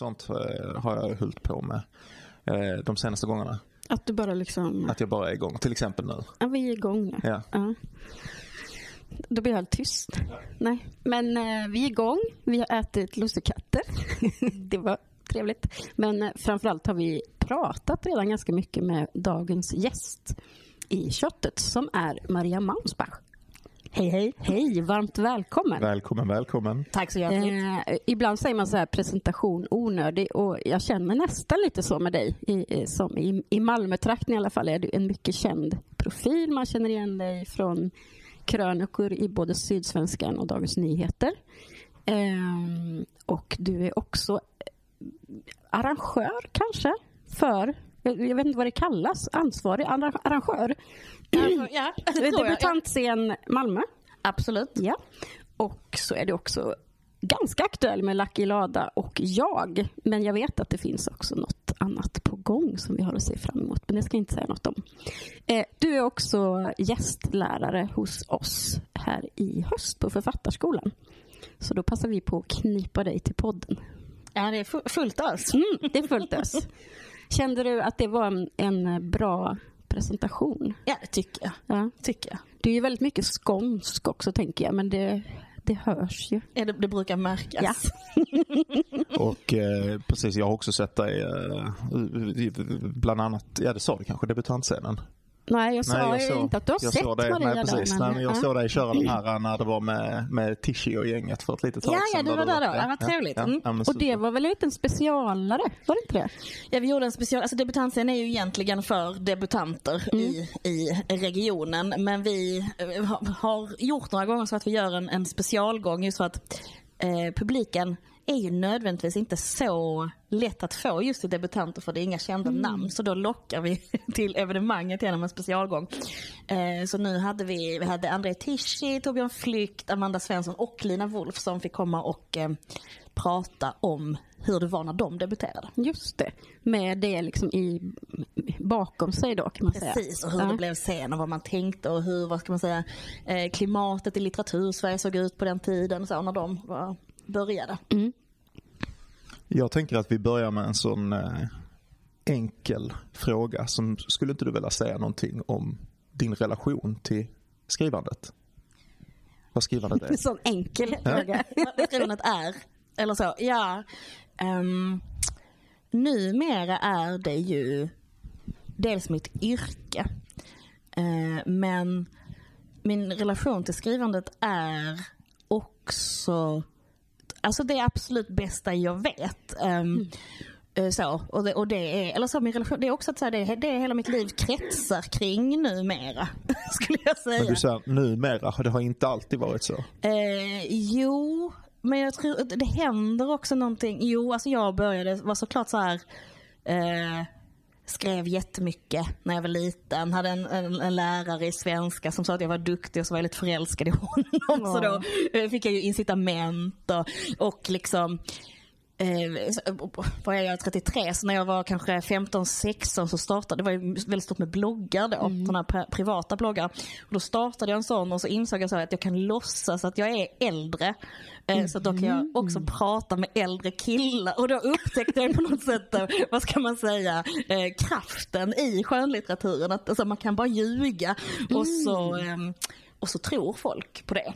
Någonting sånt eh, har jag hållit på med eh, de senaste gångerna. Att du bara liksom, Att jag bara är igång. Till exempel nu. ja, vi är igång. Ja. Ja. Då blir jag helt tyst. Nej, men eh, vi är igång. Vi har ätit lussekatter. det var trevligt. Men eh, framförallt har vi pratat redan ganska mycket med dagens gäst i köttet som är Maria Mausbach. Hej, hej. Hej, varmt välkommen. Välkommen, välkommen. Tack så hjärtligt. Eh, ibland säger man så här presentation onödig och jag känner nästan lite så med dig. I, i- som i, I Malmötrakten i alla fall är du en mycket känd profil. Man känner igen dig från krönikor i både Sydsvenskan och Dagens Nyheter. Ehm, och du är också arrangör kanske för, jag vet inte vad det kallas, ansvarig arra- arrangör. ja, det jag. Debutantscen Malmö. Absolut. Ja. Och så är det också ganska aktuell med Lucky Lada och jag. Men jag vet att det finns också något annat på gång som vi har att se fram emot. Men det ska jag inte säga något om. Eh, du är också gästlärare hos oss här i höst på Författarskolan. Så då passar vi på att knipa dig till podden. Ja, det är fu- fullt ös. Mm, det är fullt ös. Kände du att det var en, en bra presentation? Ja, det tycker jag. Ja. Tycker jag. Du är ju väldigt mycket skånsk också tänker jag, men det, det hörs ju. Ja, det, det brukar märkas. Ja. Och eh, precis, jag har också sett dig eh, bland annat, ja det sa du kanske, debutantscenen. Nej, jag sa Nej, ju inte att du har jag sett såg dig, Maria nej, precis, där. nej, men jag ja. såg dig köra den här när det var med, med Tishy och gänget för ett litet tag Ja, ja, sedan. du var där då. Ja, vad trevligt. Ja, Mm. ja, Och det var väl en liten specialare? Var det inte det? Ja, vi gjorde en special, alltså debutantscen är ju egentligen för debutanter i, i regionen. Men vi eh, har, har gjort några gånger så att vi gör en, en specialgång just för att eh, publiken är ju nödvändigtvis inte så lätt att få just till debutanter för det är inga kända namn. Så då lockar vi till evenemanget genom en specialgång. Eh, så nu hade vi, vi hade André Tischi, Torbjörn Flykt, Amanda Svensson och Lina Wolf som fick komma och eh, prata om hur det var när de debuterade. Just det. Med det liksom i, bakom sig då kan man säga. Precis, och hur ja. det blev sen och vad man tänkte och hur, vad ska man säga, eh, klimatet i litteratursverige såg ut på den tiden så när de var, började. Jag tänker att vi börjar med en sån eh, enkel fråga. Som, skulle inte du vilja säga någonting om din relation till skrivandet? Vad skrivandet är? En sån enkel fråga. Vad skrivandet är, eller så, ja. Um, numera är det ju dels mitt yrke. Eh, men min relation till skrivandet är också Alltså det är absolut bästa jag vet. Ehm, eh, Så, och det, och det är, eller så min relation, det är också att säga det, det är hela mitt liv kretsar kring numera. Skulle jag säga. Men du säger numera, det har inte alltid varit så. Eh, jo, men jag tror att det händer också någonting. Jo, alltså jag började, var såklart så här. Eh, skrev jättemycket när jag var liten. Hade en, en, en lärare i svenska som sa att jag var duktig och så var jag lite förälskad i honom. Så då fick jag ju incitament och, och liksom Eh, så- är jag, 33, så när jag var kanske 15-16 så startade, det var ju väldigt stort med bloggar då, sådana här pri- privata bloggar. Och då startade jag en sån och så insåg jag så att jag kan låtsas att jag är äldre. Eh, Så att då kan jag också prata med äldre killar och då upptäckte jag på något sätt, eh, vad ska man säga, eh, kraften i skönlitteraturen. Att alltså, man kan bara ljuga och så, eh, och så tror folk på det.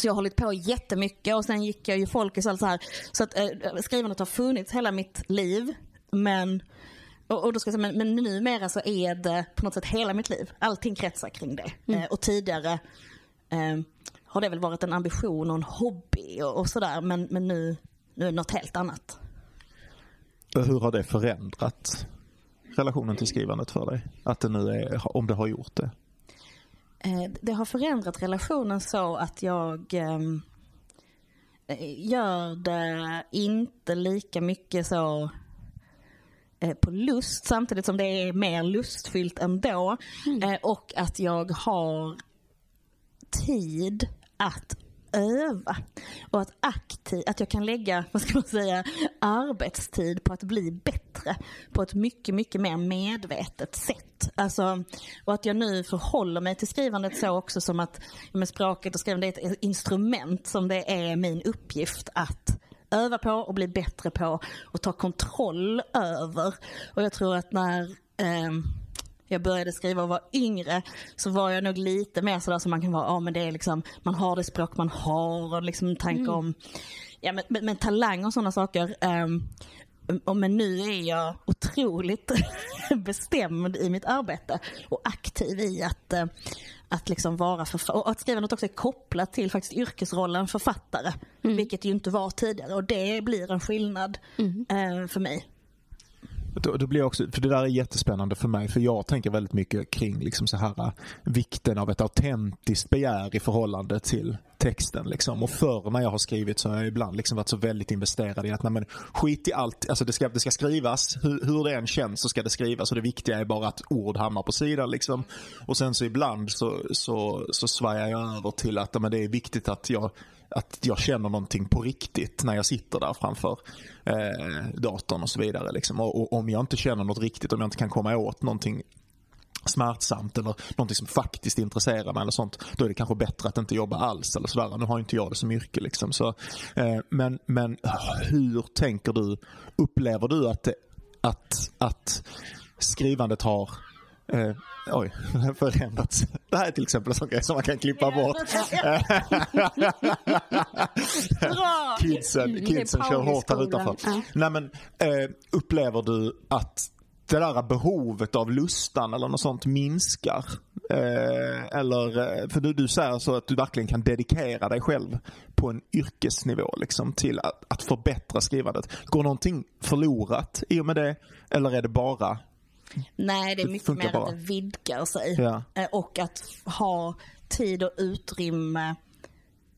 Så jag har hållit på jättemycket och sen gick jag ju folkis och allt så här. Så att eh, skrivandet har funnits hela mitt liv. Men, och, och då ska jag säga, men, men numera så är det på något sätt hela mitt liv. Allting kretsar kring det. Eh, och tidigare eh, har det väl varit en ambition och en hobby och, och sådär. Men, men nu, nu är det något helt annat. Hur har det förändrat relationen till skrivandet för dig? Att det nu är, om det har gjort det? Eh, det har förändrat relationen så att jag ehm, eh, gör det inte lika mycket så eh, på lust samtidigt som det är mer lustfyllt ändå. Eh, och att jag har tid att öva och att aktiv, att jag kan lägga, vad ska man säga, arbetstid på att bli bättre på ett mycket, mycket mer medvetet sätt. Alltså, och att jag nu förhåller mig till skrivandet så också som att med språket och skrivandet är ett instrument som det är min uppgift att öva på och bli bättre på och ta kontroll över. Och jag tror att när eh, jag började skriva och var yngre så var jag nog lite mer sådär som man kan vara, ja men det är liksom, man har det språk man har och liksom tanke mm. om, ja men, men, men talang och sådana saker. Um, men nu är jag otroligt bestämd i mitt arbete och aktiv i att, eh, att liksom vara författare. Och att skrivandet också är kopplat till faktiskt yrkesrollen författare. Mm. Vilket ju inte var tidigare och det blir en skillnad mm. Eh, för mig. Då, då blir också, för det där är jättespännande för mig för jag tänker väldigt mycket kring liksom så här äh, vikten av ett autentiskt begär i förhållande till texten. Liksom. Och förr när jag har skrivit så har jag ibland liksom varit så väldigt investerad i att nej, men, skit i allt, alltså det ska, det ska skrivas, hur, hur det än känns så ska det skrivas och det viktiga är bara att ord hamnar på sidan. Liksom. Och sen så ibland så, så, så svajar jag över till att men det är viktigt att jag att jag känner någonting på riktigt när jag sitter där framför eh, datorn och så vidare. Liksom. Och, och, om jag inte känner något riktigt, om jag inte kan komma åt någonting smärtsamt eller någonting som faktiskt intresserar mig eller sånt, då är det kanske bättre att inte jobba alls eller sådär. Nu har inte jag det som yrke liksom. Så, eh, men, men ah, hur tänker du? Upplever du att, det, att, att skrivandet har Eh, oj, förändrats. Det här är till exempel en sån grej som man kan klippa bort. kidsen kidsen kör hårt här utanför. Ja. Nej, men, eh, upplever du att det där behovet av lustan eller något sånt minskar? Eh, eller, eh, för du, du säger så att du verkligen kan dedikera dig själv på en yrkesnivå liksom, till att, att förbättra skrivandet. Går någonting förlorat i och med det? Eller är det bara Nej, det är mycket mer bara. att det vidgar sig. Ja. Eh, och att ha tid och utrymme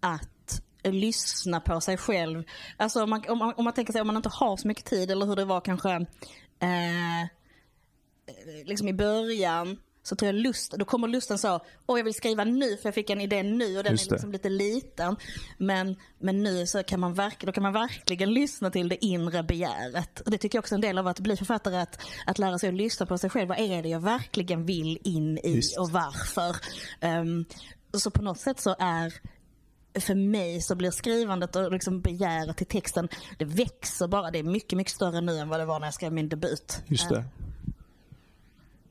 att lyssna på sig själv. Alltså om man, om man, om man tänker sig om man inte har så mycket tid eller hur det var kanske eh, liksom i början så tror jag lust, då kommer lusten så, åh jag vill skriva nu för jag fick en idé nu och den är liksom lite liten. Men, men nu så kan man, verk, då kan man verkligen lyssna till det inre begäret. Och det tycker jag också är en del av att bli författare, att, att lära sig att lyssna på sig själv. Vad är det jag verkligen vill in i Just. och varför? Um, så på något sätt så är för mig så blir skrivandet och liksom begäret till texten, det växer bara. Det är mycket, mycket större nu än vad det var när jag skrev min debut. Just det.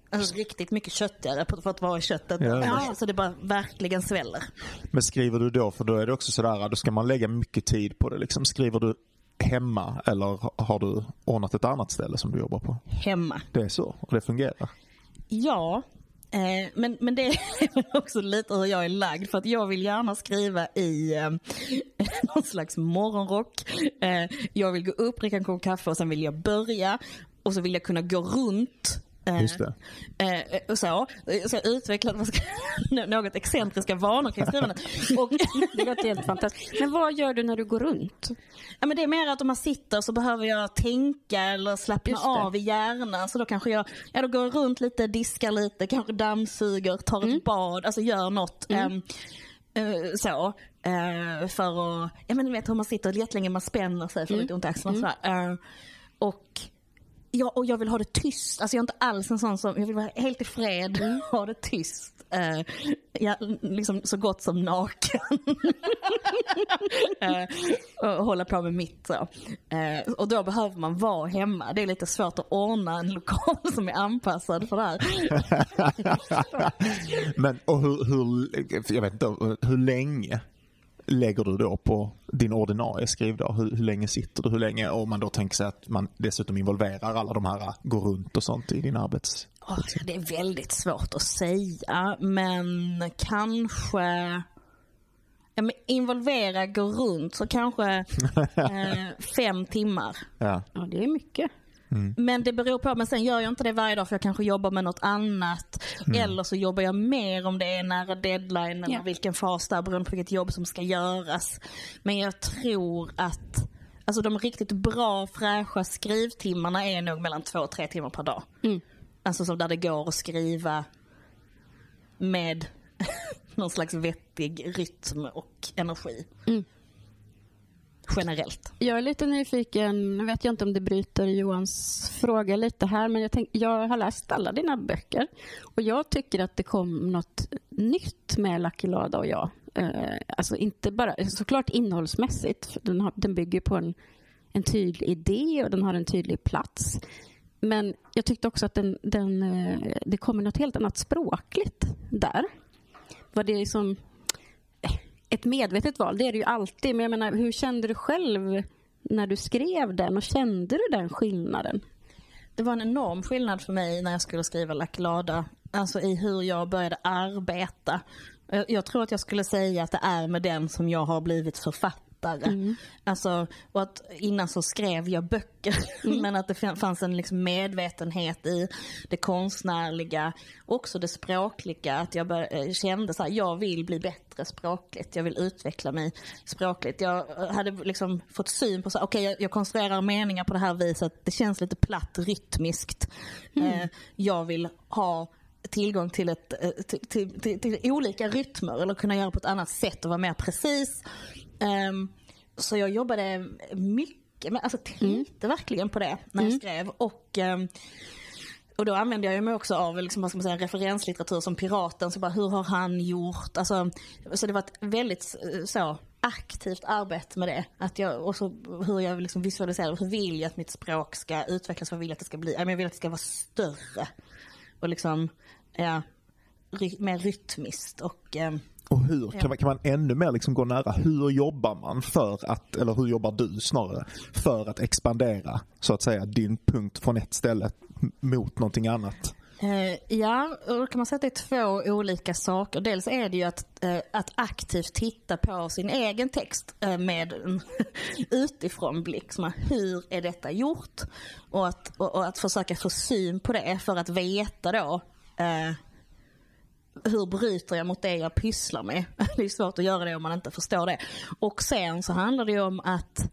Alltså riktigt mycket köttigare för att vara i köttet. Ja. ja. Så det bara verkligen sväller. Men skriver du då, för då är det också sådär, då ska man lägga mycket tid på det. Liksom. Skriver du hemma eller har du ordnat ett annat ställe som du jobbar på? Hemma. Det är så och det fungerar? Ja, eh, men, men det är också lite hur jag är lagd för att jag vill gärna skriva i eh, någon slags morgonrock. Eh, jag vill gå upp, dricka en kopp kaffe och sen vill jag börja och så vill jag kunna gå runt Just det. Eh, och så. Så jag utvecklade något excentriska vanor kring skrivandet. Och, det låter helt fantastiskt. Men vad gör du när du går runt? Ja, men det är mer att om man sitter så behöver jag tänka eller slappna av i hjärnan. Så då kanske jag, ja, då går jag runt lite, diskar lite, kanske dammsuger, tar mm. ett bad, alltså gör något. Mm. Um, så. Uh, för att, ja men du vet hur man sitter jättelänge, man spänner sig, får mm. lite ont i axlarna. Mm. Uh, och Ja, och jag vill ha det tyst. Alltså jag är inte alls en sån som, jag vill vara helt i fred, mm. ha det tyst. Uh, ja, liksom så gott som naken. uh, och hålla på med mitt så. Uh, och då behöver man vara hemma. Det är lite svårt att ordna en lokal som är anpassad för det här. Men och hur, hur, jag vet inte, hur länge lägger du då på din ordinarie skrivdag? Hur, hur länge sitter du? Hur länge? Om man då tänker sig att man dessutom involverar alla de här, går runt och sånt i din arbets... Oh, det är väldigt svårt att säga, men kanske ja, men involvera, gå runt, så kanske eh, fem timmar. Ja. ja, det är mycket. Mm. Men det beror på, men sen gör jag inte det varje dag för jag kanske jobbar med något annat. Mm. Eller så jobbar jag mer om det är nära deadline eller ja. vilken fas där beroende på vilket jobb som ska göras. Men jag tror att alltså de riktigt bra fräscha skrivtimmarna är nog mellan två och tre timmar per dag. Mm. Alltså så där det går att skriva med någon slags vettig rytm och energi. Mm generellt. Jag är lite nyfiken, nu vet jag inte om det bryter Johans fråga lite här, men jag, tänk, jag har läst alla dina böcker och jag tycker att det kom något nytt med Lucky Lada och jag. Eh, alltså inte bara, såklart innehållsmässigt, för den, har, den bygger på en, en tydlig idé och den har en tydlig plats. Men jag tyckte också att den, den, eh, det kommer något helt annat språkligt där. Var det liksom ett medvetet val? Det är det ju alltid. Men jag menar, hur kände du själv när du skrev den och kände du den skillnaden? Det var en enorm skillnad för mig när jag skulle skriva Lacklada. Alltså i hur jag började arbeta. Jag, jag tror att jag skulle säga att det är med den som jag har blivit författare. Mm. Alltså, och att innan så skrev jag böcker mm. men att det fanns en liksom medvetenhet i det konstnärliga, också det språkliga. Att jag bör, eh, kände så här, jag vill bli bättre språkligt, jag vill utveckla mig språkligt. Jag hade liksom fått syn på, okej okay, jag, jag, konstruerar meningar på det här viset, det känns lite platt rytmiskt. Mm. Eh, jag vill ha tillgång till, ett, eh, till, till, till, olika rytmer eller kunna göra på ett annat sätt och vara mer precis. Um, så jag jobbade mycket, med, alltså tänkte mm. verkligen på det när jag mm. skrev. Och, um, och då använde jag mig också av liksom, vad ska man säga, referenslitteratur som Piraten. Så bara, hur har han gjort? Alltså, så det var ett väldigt eh, så, aktivt arbete med det. Att jag, och så hur jag liksom visualiserar, hur vill jag att mitt språk ska utvecklas? Vad vill jag att det ska bli? Jag vill att det ska vara större. Och liksom ja, ry mer rytmiskt och eh, och hur, kan, man, kan man ännu mer liksom gå nära, hur jobbar man för att, eller hur jobbar du snarare, för att expandera så att säga din punkt från ett ställe mot någonting annat? Uh, ja, då kan man säga att det är två olika saker. Dels är det ju att, uh, att aktivt titta på sin egen text uh, med utifrån blick. Som hur är detta gjort? Och att, och, och, att försöka få syn på det för att veta då eh, hur bryter jag mot det jag pysslar med? Det är svårt att göra det om man inte förstår det. Och sen så handlar det om att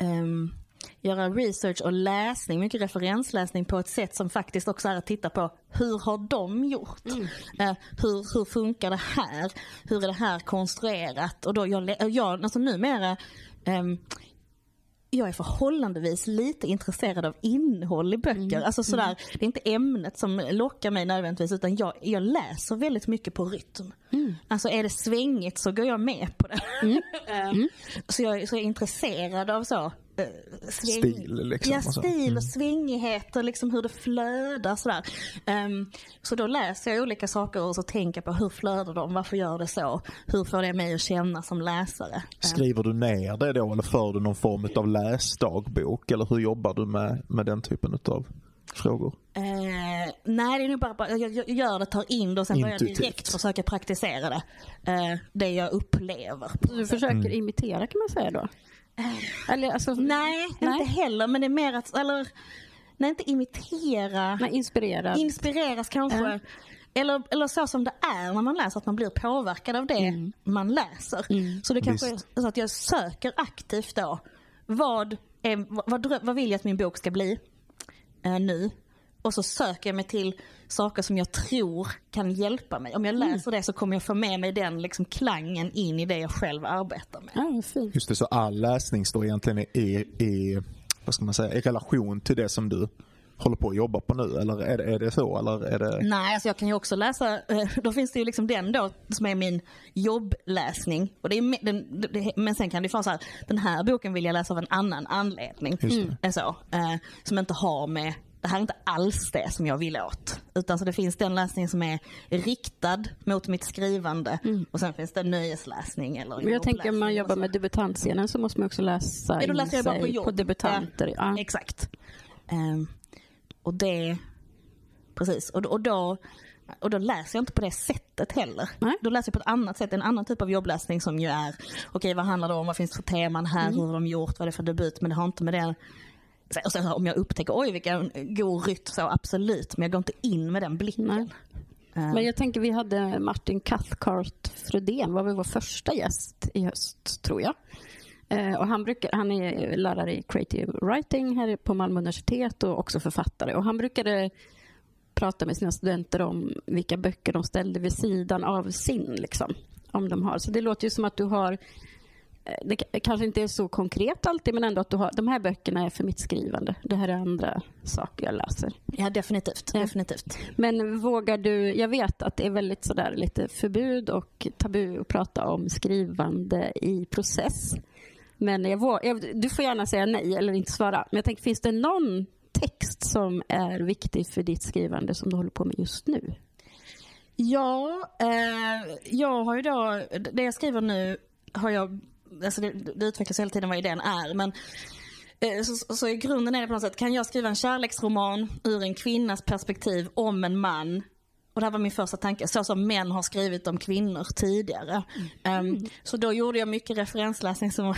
um, göra research och läsning, mycket referensläsning på ett sätt som faktiskt också är att titta på hur har de gjort? Mm. Uh, hur, hur funkar det här? Hur är det här konstruerat? Och då jag, jag alltså numera um, jag är förhållandevis lite intresserad av innehåll i böcker. Mm. Alltså sådär, mm. Det är inte ämnet som lockar mig nödvändigtvis utan jag, jag läser väldigt mycket på rytm. Mm. Alltså är det svängigt så går jag med på det. Mm. mm. så, jag, så jag är intresserad av så Eh, sväng... Stil liksom. Ja, stil och mm. svängighet och liksom hur det flödar sådär. Um, så då läser jag olika saker och så tänker på hur flödar de, varför gör det så? Hur får det mig att känna som läsare? Ehm. Skriver du ner det då eller för du någon form av läsdagbok eller hur jobbar du med, med den typen av frågor? Eh, nej, det är nog bara, jag, jag gör det, tar in det och sen börjar jag direkt försöka praktisera det. Eh, det jag upplever. Du försöker mm. imitera kan man säga då? Eller, alltså, nej, nej, inte heller. Men det är mer att, eller, nej inte imitera. Nej, inspirera. Inspireras kanske. Ja. Eller, eller så som det är när man läser, att man blir påverkad av det mm. man läser. Mm. Så det kanske Visst. är så att jag söker aktivt då. Vad, är, vad, vad vill jag att min bok ska bli eh, nu? Och så söker jag mig till saker som jag tror kan hjälpa mig. Om jag mm. läser mm. det så kommer jag få med mig den liksom klangen in i det jag själv arbetar med. Ja. Just det, så all läsning står egentligen i, i, vad ska man säga, i relation till det som du håller på att jobba på nu eller är det, är det så? Eller är det... Nej, alltså jag kan ju också läsa, eh, då finns det ju liksom den då som är min jobbläsning. Och det är, den, det, men sen kan det vara så här, den här boken vill jag läsa av en annan anledning. Mm. Så, eh, som inte har med det här är inte alls det som jag vill åt. Utan så det finns den läsning som är riktad mot mitt skrivande mm. och sen finns det nöjesläsning eller Men Jag tänker om man jobbar med debutantscenen så måste man också läsa ja, då läser jag bara på, jobb. på debutanter. Ja, ja. Exakt. Um, och det, precis. Och, och, då, och då läser jag inte på det sättet heller. Nej. Då läser jag på ett annat sätt, en annan typ av jobbläsning som ju är, okej okay, vad handlar det om, vad finns det för teman här, mm. hur har de gjort, vad är det för debut, men det har inte med det och sen om jag upptäcker, oj vilken god rytm så absolut, men jag går inte in med den blicken. Nej. Eh. Men jag tänker vi hade Martin Cathcart Fredén, var väl vår första gäst i höst tror jag. Eh, och han, brukar, han är lärare i creative writing här på Malmö universitet och också författare. Och han brukade prata med sina studenter om vilka böcker de ställde vid sidan av sin. Liksom, om de har. Så det låter ju som att du har det k- kanske inte är så konkret alltid, men ändå att du har, de här böckerna är för mitt skrivande. Det här är andra saker jag läser. Ja, definitivt. Ja. definitivt. Men vågar du, jag vet att det är väldigt sådär lite förbud och tabu att prata om skrivande i process. Men jag vågar, jag, du får gärna säga nej eller inte svara. Men jag tänker, finns det någon text som är viktig för ditt skrivande som du håller på med just nu? Ja, eh, jag har ju då, det jag skriver nu har jag, alltså det, det utvecklas hela tiden vad idén är men eh, så, så i grunden är det på något sätt, kan jag skriva en kärleksroman ur en kvinnas perspektiv om en man och det här var min första tanke, så som män har skrivit om kvinnor tidigare. Ehm, så då gjorde jag mycket referensläsning. Som,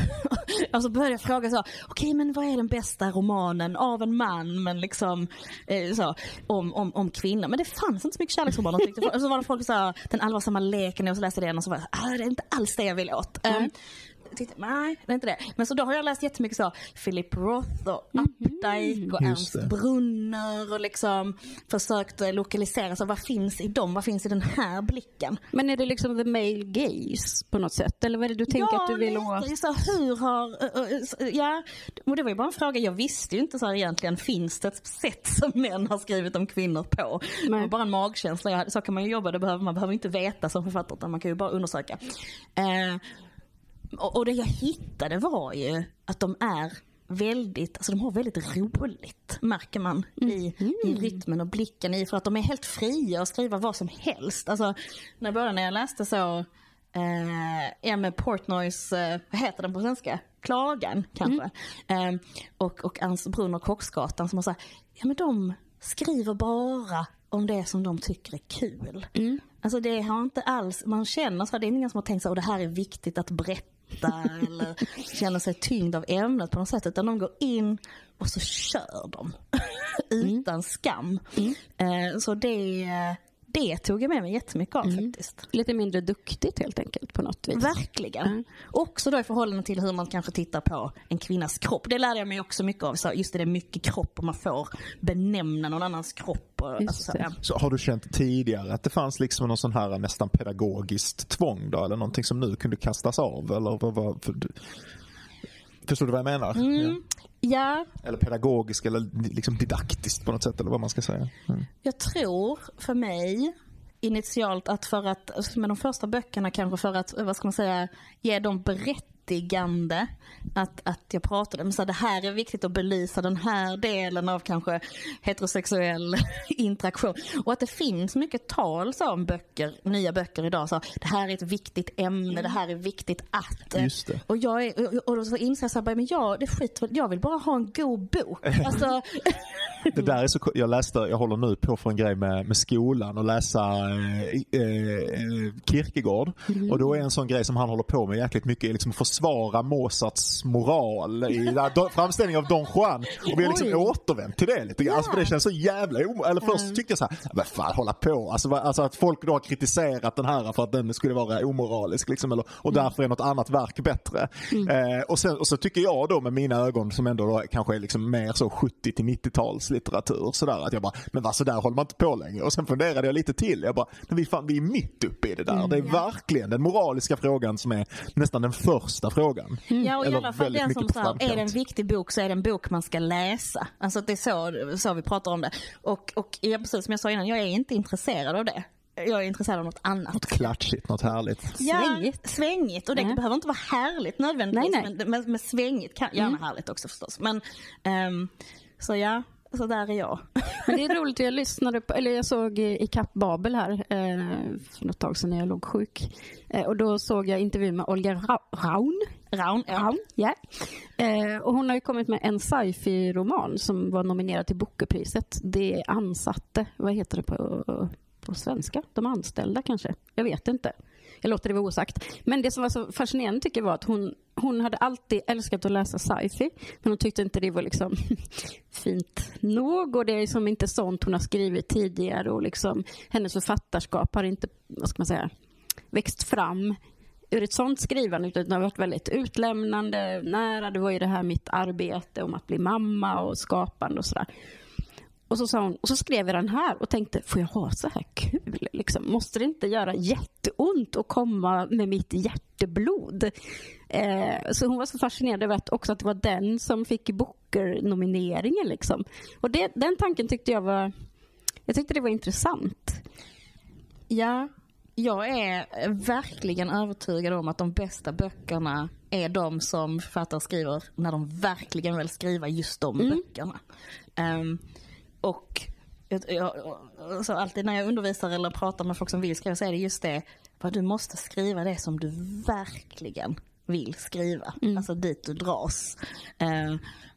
alltså började jag fråga så, okej men vad är den bästa romanen av en man men liksom, eh, så, om, om, om kvinnor. Men det fanns inte så mycket kärleksromaner. tyckte. Och så var det folk som sa, den allvarsamma leken, och så läste jag den och så var jag, ah, det är inte alls det jag vill åt. Jag tyckte, nej, det är inte det. Men så då har jag läst jättemycket så Philip Roth och Updike och Ernst det. Brunner och liksom försökt eh, lokalisera, så vad finns i dem? Vad finns i den här blicken? Men är det liksom the male gaze på något sätt? Eller vad är det du tänker att du vill lite. åt? Så hur har, eh, eh, ja, och det var ju bara en fråga, jag visste ju inte så här egentligen, finns det ett sätt som män har skrivit om kvinnor på? Det Nej. var bara en magkänsla, jag hade- så kan man ju jobba, det behöver, man behöver inte veta som författare, utan man kan ju bara undersöka. Eh, och, och det jag hittade var ju att de är väldigt, alltså de har väldigt roligt märker man i, i rytmen och blicken i för att de är helt fria att skriva vad som helst. Alltså när jag började när jag läste så eh, ja men Portnoys, eh, vad heter den på svenska? Klagan kanske. Eh, och, och Ernst Brunner Kocksgatan som har sagt, ja men de skriver bara om det som de tycker är kul. Alltså det har inte alls, man känner så här, det är ingen som har tänkt så här, "Åh, det här är viktigt att berätta eller känner sig tyngd av ämnet på något sätt. Utan de går in och så kör de. Utan skam. Eh, så det, det tog jag med mig jättemycket av faktiskt. Lite mindre duktigt helt enkelt på något vis. Verkligen. Mm. Också då i förhållande till hur man kanske tittar på en kvinnas kropp. Det lärde jag mig också mycket av. Så just det, det är mycket kropp och man får benämna någon annans kropp. Och, alltså, så. Så har du känt tidigare att det fanns liksom någon sån här nästan pedagogiskt tvång då? Eller någonting som nu kunde kastas av? Eller vad, vad, för, du- förstår du vad jag menar? Mm. ja. Eller pedagogiskt eller liksom didaktiskt på något sätt eller vad man ska säga. Mm. Jag tror för mig initialt att för att, alltså med de första böckerna kanske för att, vad ska man säga, ge dem berättigande att, att jag pratade om så här, det här är viktigt att belysa den här delen av kanske heterosexuell interaktion. Och att det finns mycket tal så om böcker, nya böcker idag. Så, det här är ett viktigt ämne, det här är viktigt att. Just det. Och, jag är, och- och då så inser jag så här, men jag, det väl- jag vill bara ha en god bok. Alltså, Det där är så, jag läste, jag håller nu på för en grej med, med skolan och läsa eh, eh, Kierkegaard. Och då är en sån grej som han håller på med jäkligt mycket, liksom att försvara Mozarts moral i framställningen av Don Juan. Och vi har liksom Oj. återvänt till det lite grann. Alltså, för det känns så jävla o- Eller först tyckte jag så här, vad fan hålla på. Alltså, alltså att folk då har kritiserat den här för att den skulle vara omoralisk liksom. Eller, och därför är något annat verk bättre. Eh, och, sen, och så tycker jag då med mina ögon som ändå då kanske är liksom mer så 70 till 90-tals litteratur sådär att jag bara, men vad så där håller man inte på längre. Och sen funderade jag lite till. Jag bara, men vi, fan, vi är mitt uppe i det där. det är verkligen den moraliska frågan som är nästan den första frågan. Ja, och i alla fall den som så här, är det en viktig bok så är det en bok man ska läsa. Alltså det är så, så vi pratar om det. Och, och ja, precis som jag sa innan, jag är inte intresserad av det. Jag är intresserad av något annat. Något klatschigt, något härligt. Svängigt. Ja, svängigt. Och det Ja. behöver inte vara härligt nödvändigtvis. Nej, nej. Men, men, men svängigt kan gärna härligt också förstås. Men, ehm, så ja, så där är jag. Men det är roligt, jag lyssnade på, eller jag såg i Kapp Babel här eh, för något tag sedan när jag låg sjuk. Eh, och då såg jag intervju med Olga Ra- Raun. Raun, ja. Raun, ja. Eh, och hon har ju kommit med en sci-fi-roman som var nominerad till Bookerpriset. Det ansatte, vad heter det på, på svenska? De anställda kanske? Jag vet inte. Jag låter det vara osagt. Men det som var så fascinerande tycker jag var att hon, hon hade alltid älskat att läsa sci-fi. Men hon tyckte inte det var liksom fint nog. Och det är liksom inte sånt hon har skrivit tidigare. Och liksom, hennes författarskap har inte, vad ska man säga, växt fram ur ett sånt skrivande utan det har varit väldigt utlämnande, nära. Det var ju det här mitt arbete om att bli mamma och skapande och sådär. Och så, sa hon, och så skrev jag den här och tänkte, får jag ha så här kul? Liksom? Måste det inte göra jätteont att komma med mitt hjärteblod? Eh, så hon var så fascinerad över att också att det var den som fick Booker-nomineringen. Liksom. Och det, den tanken tyckte jag var jag tyckte det var intressant. Ja, jag är verkligen övertygad om att de bästa böckerna är de som författare skriver när de verkligen vill skriva just de mm. böckerna. Um, och jag, jag, så alltid när jag undervisar eller pratar med folk som vill skriva så är det just det, vad du måste skriva det som du verkligen vill skriva. Mm. Alltså dit du dras. Uh,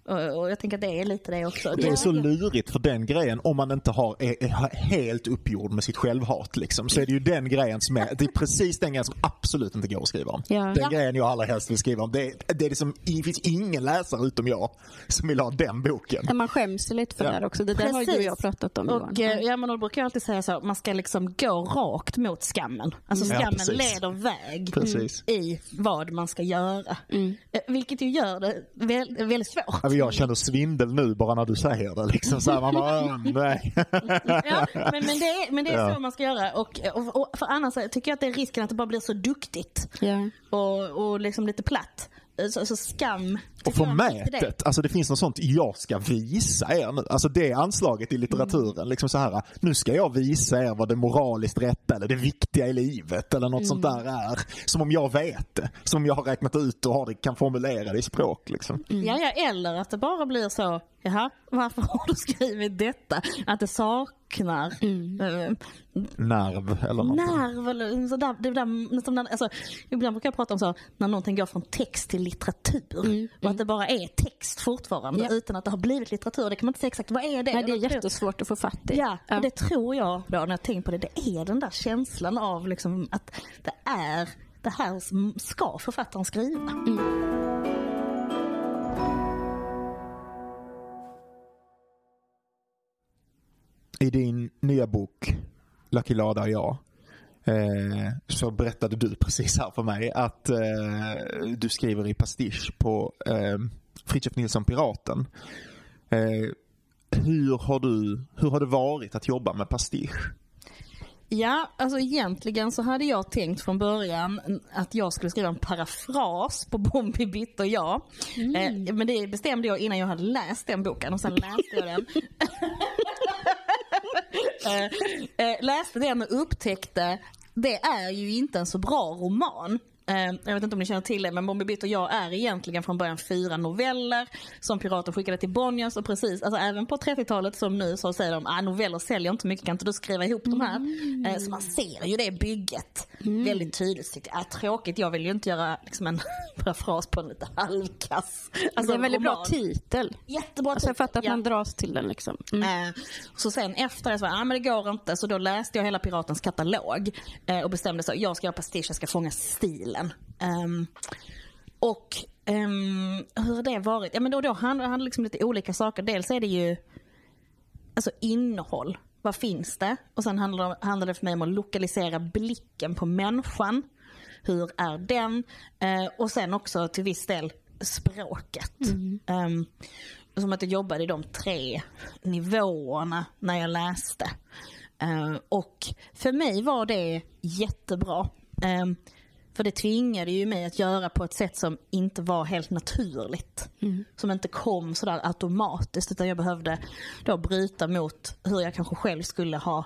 och jag tänker att det är lite det också. Det är så lurigt för den grejen, om man inte har, är, är helt uppgjord med sitt självhat liksom, så är det ju den grejen som är, det är precis den grejen som absolut inte går att skriva om. Ja. Den ja. grejen jag allra helst vill skriva om. Det, det, är liksom, det finns ingen läsare utom jag som vill ha den boken. Ja, man skäms lite för ja. det också. Det där har ju och jag pratat om och, Johan. Eh, ja, men då brukar jag alltid säga så, man ska liksom gå rakt mot skammen. Alltså mm. skammen ja, leder väg precis. i vad man ska göra. Mm. Eh, vilket ju gör det väldigt svårt jag känner svindel nu bara när du säger det. Liksom så här, man bara, nej. ja, men, men, det är, men det är ja. så man ska göra. Och, och, och, för annars tycker jag att det är risken att det bara blir så duktigt. Ja. Och, och liksom lite platt. Så, så skam. Och förmätet. Alltså det finns något sånt, jag ska visa er nu. Alltså det anslaget i litteraturen. Mm. Liksom så här, nu ska jag visa er vad det moraliskt rätta eller det viktiga i livet eller något mm. sånt där är. Som om jag vet det. Som om jag har räknat ut och har det, kan formulera det i språk. Liksom. Mm. Ja, ja, eller att det bara blir så, jaha, varför har du skrivit detta? Att det saknar mm. äh, nerv eller något. Nerv eller sådär. Det där, som när, alltså, ibland brukar jag prata om så när någonting går från text till litteratur. Och att det bara är text fortfarande ja. utan att det har blivit litteratur. Det kan man inte säga exakt, vad är det? Nej, det är jättesvårt att få fatt i. Ja, ja. det tror jag då när jag tänker på det. Det är den där känslan av liksom att det är det här som ska författaren skriva. Mm. I din nya bok Lucky Lada och jag eh, så berättade du precis här för mig att eh, du skriver i pastisch på eh, Fritiof Nilsson Piraten. Eh, hur, har du, hur har det varit att jobba med pastisch? Ja, alltså egentligen så hade jag tänkt från början att jag skulle skriva en parafras på Bombi Bitt och jag. Mm. Eh, men det bestämde jag innan jag hade läst den boken och sen läste jag den. eh, eh, läste den och upptäckte det är ju inte en så bra roman. Eh, jag vet inte om ni känner till det men Bombi Bitt och jag är egentligen från början fyra noveller som pirater skickade till Bonniers och precis, alltså även på 30-talet som nu så säger de att ah, noveller säljer inte mycket, kan inte du skriva ihop de här? Mm. Så man ser ju det bygget mm. väldigt tydligt. Ah, tråkigt, jag vill ju inte göra liksom en parafras på en lite halvkass. Alltså, det är en väldigt roman. bra titel. Jättebra alltså, Jag fattar att ja. man dras till den liksom. Mm. Eh, så sen efter det så var ah, men det går inte, så då läste jag hela Piratens katalog eh, och bestämde så, jag ska göra pastisch, jag ska fånga stilen världen. Um, och um, hur har det varit? Ja men då, då handlar det liksom lite olika saker. Dels är det ju alltså innehåll. Vad finns det? Och sen handlar det, handlar det för mig om att lokalisera blicken på människan. Hur är den? Uh, och sen också till viss del språket. Mm. Um, som att jag jobbade i de tre nivåerna när jag läste. Uh, och för mig var det jättebra. Um, för det tvingade ju mig att göra på ett sätt som inte var helt naturligt. Mm. Som inte kom sådär automatiskt utan jag behövde då bryta mot hur jag kanske själv skulle ha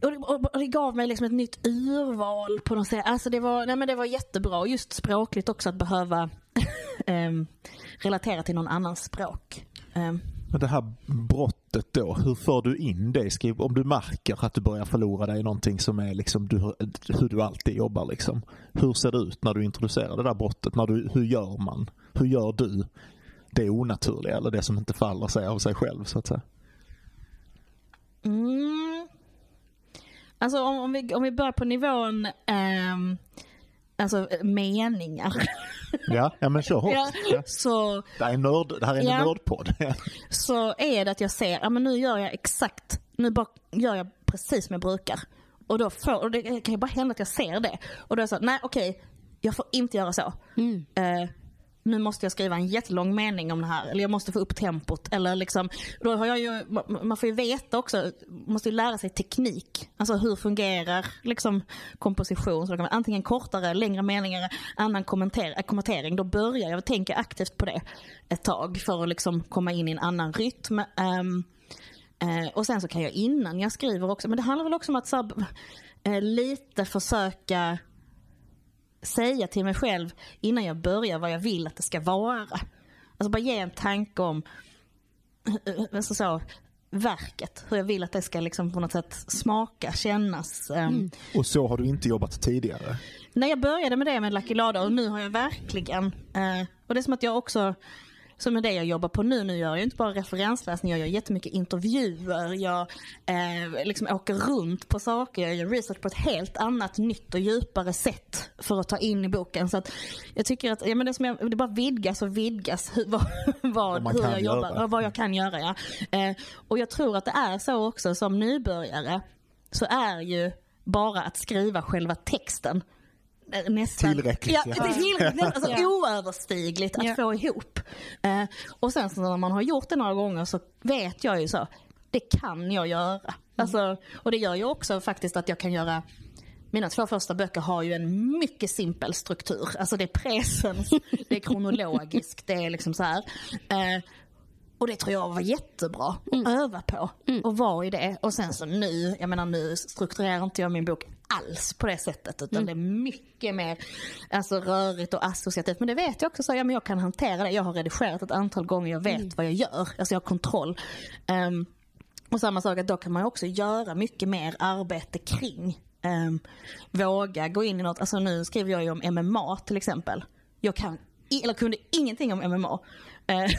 och det, gav mig liksom ett nytt urval på något sätt. Alltså det var, nej men det var jättebra. Just språkligt också att behöva um, relatera till någon annans språk. Men det här brottet då, hur för du in det? Om du märker att du börjar förlora dig i någonting som är liksom du, hur du alltid jobbar liksom. Hur ser det ut när du introducerar det där brottet? När du, hur gör man? Hur gör du det onaturliga eller det som inte faller sig av sig själv så att säga? Mm. Alltså om, om, vi, om vi börjar på nivån eh, alltså meningar. Ja, ja men kör hårt. Ja, så, det, här är nörd, det här är en ja, nördpodd. så är det att jag ser, ja men nu gör jag exakt, nu bara gör jag precis som jag brukar. Och då får, och det kan ju bara hända att jag ser det. Och då är jag så, nej okej, jag får inte göra så. Mm. Uh, nu måste jag skriva en jättelång mening om det här. Eller jag måste få upp tempot. Eller liksom, då har jag ju, man får ju veta också, måste ju lära sig teknik. Alltså hur fungerar liksom komposition. Så antingen kortare, längre meningar, annan kommenter, eh, kommentering. Då börjar jag tänka aktivt på det ett tag för att liksom komma in i en annan rytm. Um, uh, och sen så kan jag innan jag skriver också, men det handlar väl också om att så, uh, lite försöka säga till mig själv innan jag börjar vad jag vill att det ska vara. Alltså bara ge en tanke om alltså så, verket, hur jag vill att det ska liksom på något sätt smaka, kännas. Ehm. Mm. Och så har du inte jobbat tidigare? När jag började med det med Lucky Lada och nu har jag verkligen, eh, och det är som att jag också som är det jag jobbar på nu. Nu gör jag inte bara referensläsning, jag gör jättemycket intervjuer. Jag eh, liksom åker runt på saker, jag gör research på ett helt annat, nytt och djupare sätt för att ta in i boken. Så att jag tycker att ja, men det, som jag, det bara vidgas och vidgas hur, vad, vad, hur jag jobbar och vad jag kan göra. Ja. Eh, och jag tror att det är så också som nybörjare så är ju bara att skriva själva texten nästan... Tillräckligt. Ja, ja. Tillräckligt, alltså, ja. oöverstigligt att ja. få ihop. Eh, och sen så när man har gjort det några gånger så vet jag ju så, det kan jag göra. Mm. Alltså, och det gör ju också faktiskt att jag kan göra mina två första böcker har ju en mycket simpel struktur. Alltså det är presens, det är kronologiskt, det är liksom så här. Eh, och det tror jag var jättebra att mm. öva på mm. och vara i det. Och sen så nu, jag menar nu strukturerar inte jag min bok alls på det sättet utan mm. det är mycket mer alltså, rörigt och associativt. Men det vet jag också, så ja, men jag kan hantera det. Jag har redigerat ett antal gånger, jag vet mm. vad jag gör. Alltså jag har kontroll. Um, och samma sak att då kan man också göra mycket mer arbete kring um, våga gå in i något. Alltså nu skriver jag ju om MMA till exempel. Jag kan, eller kunde ingenting om MMA. Eh,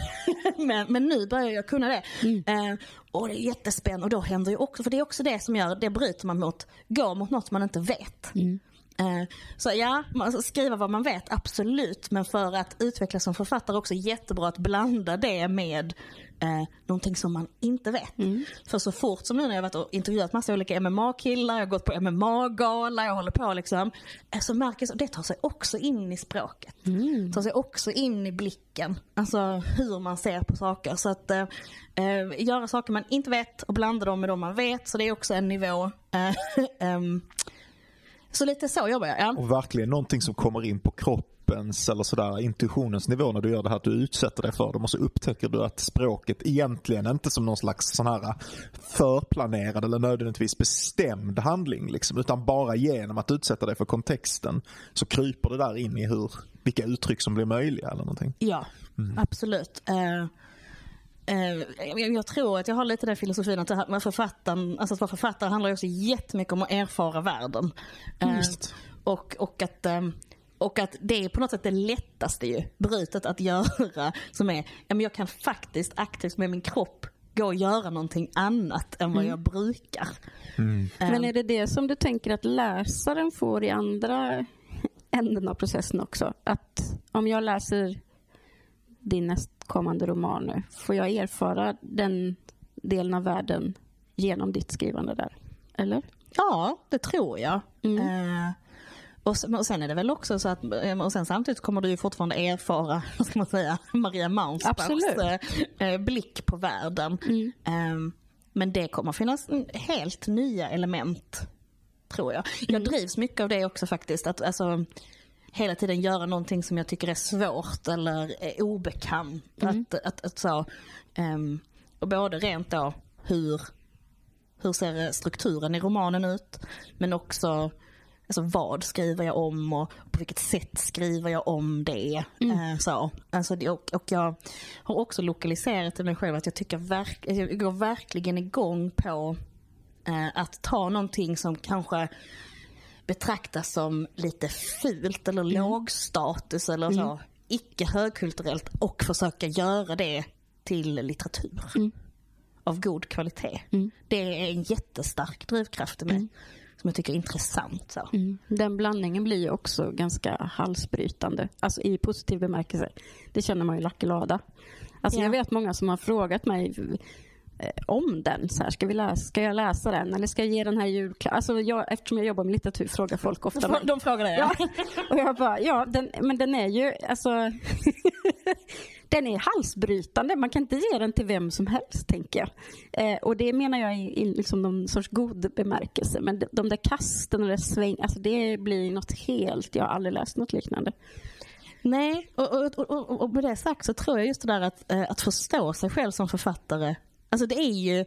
men, men nu börjar jag kunna det. Mm. Eh, och det är jättespännande och då händer ju också, för det är också det som gör, det bryter man mot, går mot något man inte vet. Mm. Eh, så ja, skriva vad man vet, absolut. Men för att utvecklas som författare också jättebra att blanda det med eh, någonting som man inte vet. Mm. För så fort som nu när jag varit och intervjuat massa olika MMA-killar, jag har gått på MMA-gala, jag håller på liksom. Eh, så märker jag att det tar sig också in i språket. Mm. tar sig också in i blicken. Alltså hur man ser på saker. Så att eh, eh göra saker man inte vet och blanda dem med de man vet. Så det är också en nivå. um, så lite så jobbar jag. Ja. Och verkligen någonting som kommer in på kroppens eller sådär intuitionens nivå när du gör det här att du utsätter dig för det. Och så upptäcker du att språket egentligen inte som någon slags sån här förplanerad eller nödvändigtvis bestämd handling liksom, utan bara genom att utsätta dig för kontexten så kryper det där in i hur, vilka uttryck som blir möjliga eller någonting. Ja, mm. absolut. Uh... Jag tror att jag har lite den filosofin att författaren, alltså att vara författare handlar också jättemycket om att erfara världen. Just. Och, och, att, och att det är på något sätt det lättaste ju, brytet att göra. Som är, ja, men jag kan faktiskt aktivt med min kropp gå och göra någonting annat än vad mm. jag brukar. Mm. Men är det det som du tänker att läsaren får i andra änden av processen också? Att om jag läser din nästkommande roman nu? Får jag erfara den delen av världen genom ditt skrivande där? Eller? Ja, det tror jag. Mm. Eh, och, sen är det väl också så att, eh, och sen samtidigt kommer du ju fortfarande erfara, vad ska man säga, Maria Maunsbachs eh, eh, blick på världen. Mm. Eh, men det kommer finnas helt nya element, tror jag. Jag mm. drivs mycket av det också faktiskt. Att, alltså, hela tiden göra någonting som jag tycker är svårt eller är obekant. Mm. Att, att, att, så, um, och både rent då hur, hur ser strukturen i romanen ut men också alltså vad skriver jag om och på vilket sätt skriver jag om det. Mm. Uh, så. Alltså, och, och jag har också lokaliserat i mig själv att jag tycker verk, jag går verkligen igång på uh, att ta någonting som kanske betraktas som lite fult eller mm. lågstatus eller så. Mm. Icke högkulturellt och försöka göra det till litteratur. Mm. Av god kvalitet. Mm. Det är en jättestark drivkraft i mig. Som jag tycker är intressant. Så. Mm. Den blandningen blir ju också ganska halsbrytande. Alltså i positiv bemärkelse. Det känner man ju i Lucky Lada. Alltså ja. Jag vet många som har frågat mig om den. Så här, ska, vi läsa, ska jag läsa den eller ska jag ge den här julklappen? Alltså jag, eftersom jag jobbar med litteratur frågar folk ofta mig. De frågar det Ja. Och jag bara, ja, den, men den är ju, alltså, den är halsbrytande. Man kan inte ge den till vem som helst, tänker jag. Eh, och det menar jag i, i liksom någon sorts god bemärkelse. Men de, de där kasten och det sväng, alltså det blir något helt, jag har aldrig läst något liknande. Nej, och, och, och, och med det sagt så tror jag just det där att, eh, att förstå sig själv som författare. Alltså det är ju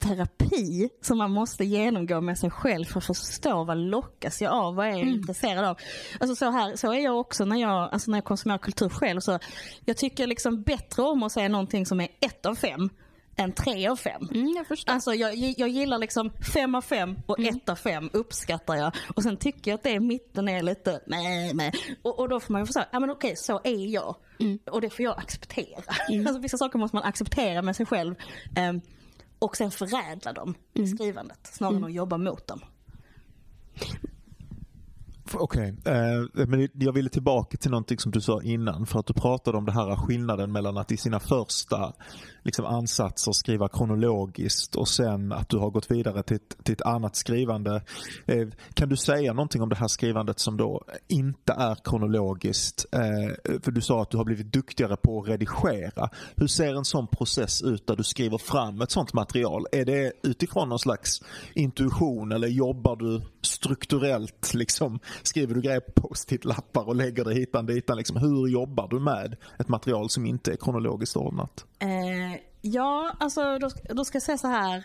terapi som man måste genomgå med sig själv för att förstå vad lockas jag av, vad är jag Mm. intresserad av. Alltså så, här, så är jag också när jag, alltså när jag konsumerar kultur själv. Så jag tycker liksom bättre om att säga någonting som är ett av fem än tre av fem. Mm, jag förstår. Alltså jag, jag gillar liksom fem av fem och ett av fem uppskattar jag. Och sen tycker jag att det i mitten är lite nej, nej. Och, och då får man ju säga, ja men okej så är jag. Och det får jag acceptera. Alltså vissa saker måste man acceptera med sig själv. ehm, och sen förädla dem i skrivandet snarare än att jobba mot dem. Okej, eh, men jag ville tillbaka till någonting som du sa innan för att du pratade om det här skillnaden mellan att i sina första liksom, ansatser skriva kronologiskt och sen att du har gått vidare till ett, till ett annat skrivande. Eh, kan du säga någonting om det här skrivandet som då inte är kronologiskt? Eh, för du sa att du har blivit duktigare på att redigera. Hur ser en sån process ut där du skriver fram ett sånt material? Är det utifrån någon slags intuition eller jobbar du strukturellt liksom skriver du grejer på post-it-lappar och lägger det hitan ditan. Liksom, hur jobbar du med ett material som inte är kronologiskt ordnat? Eh, ja, alltså då, då ska jag säga så här.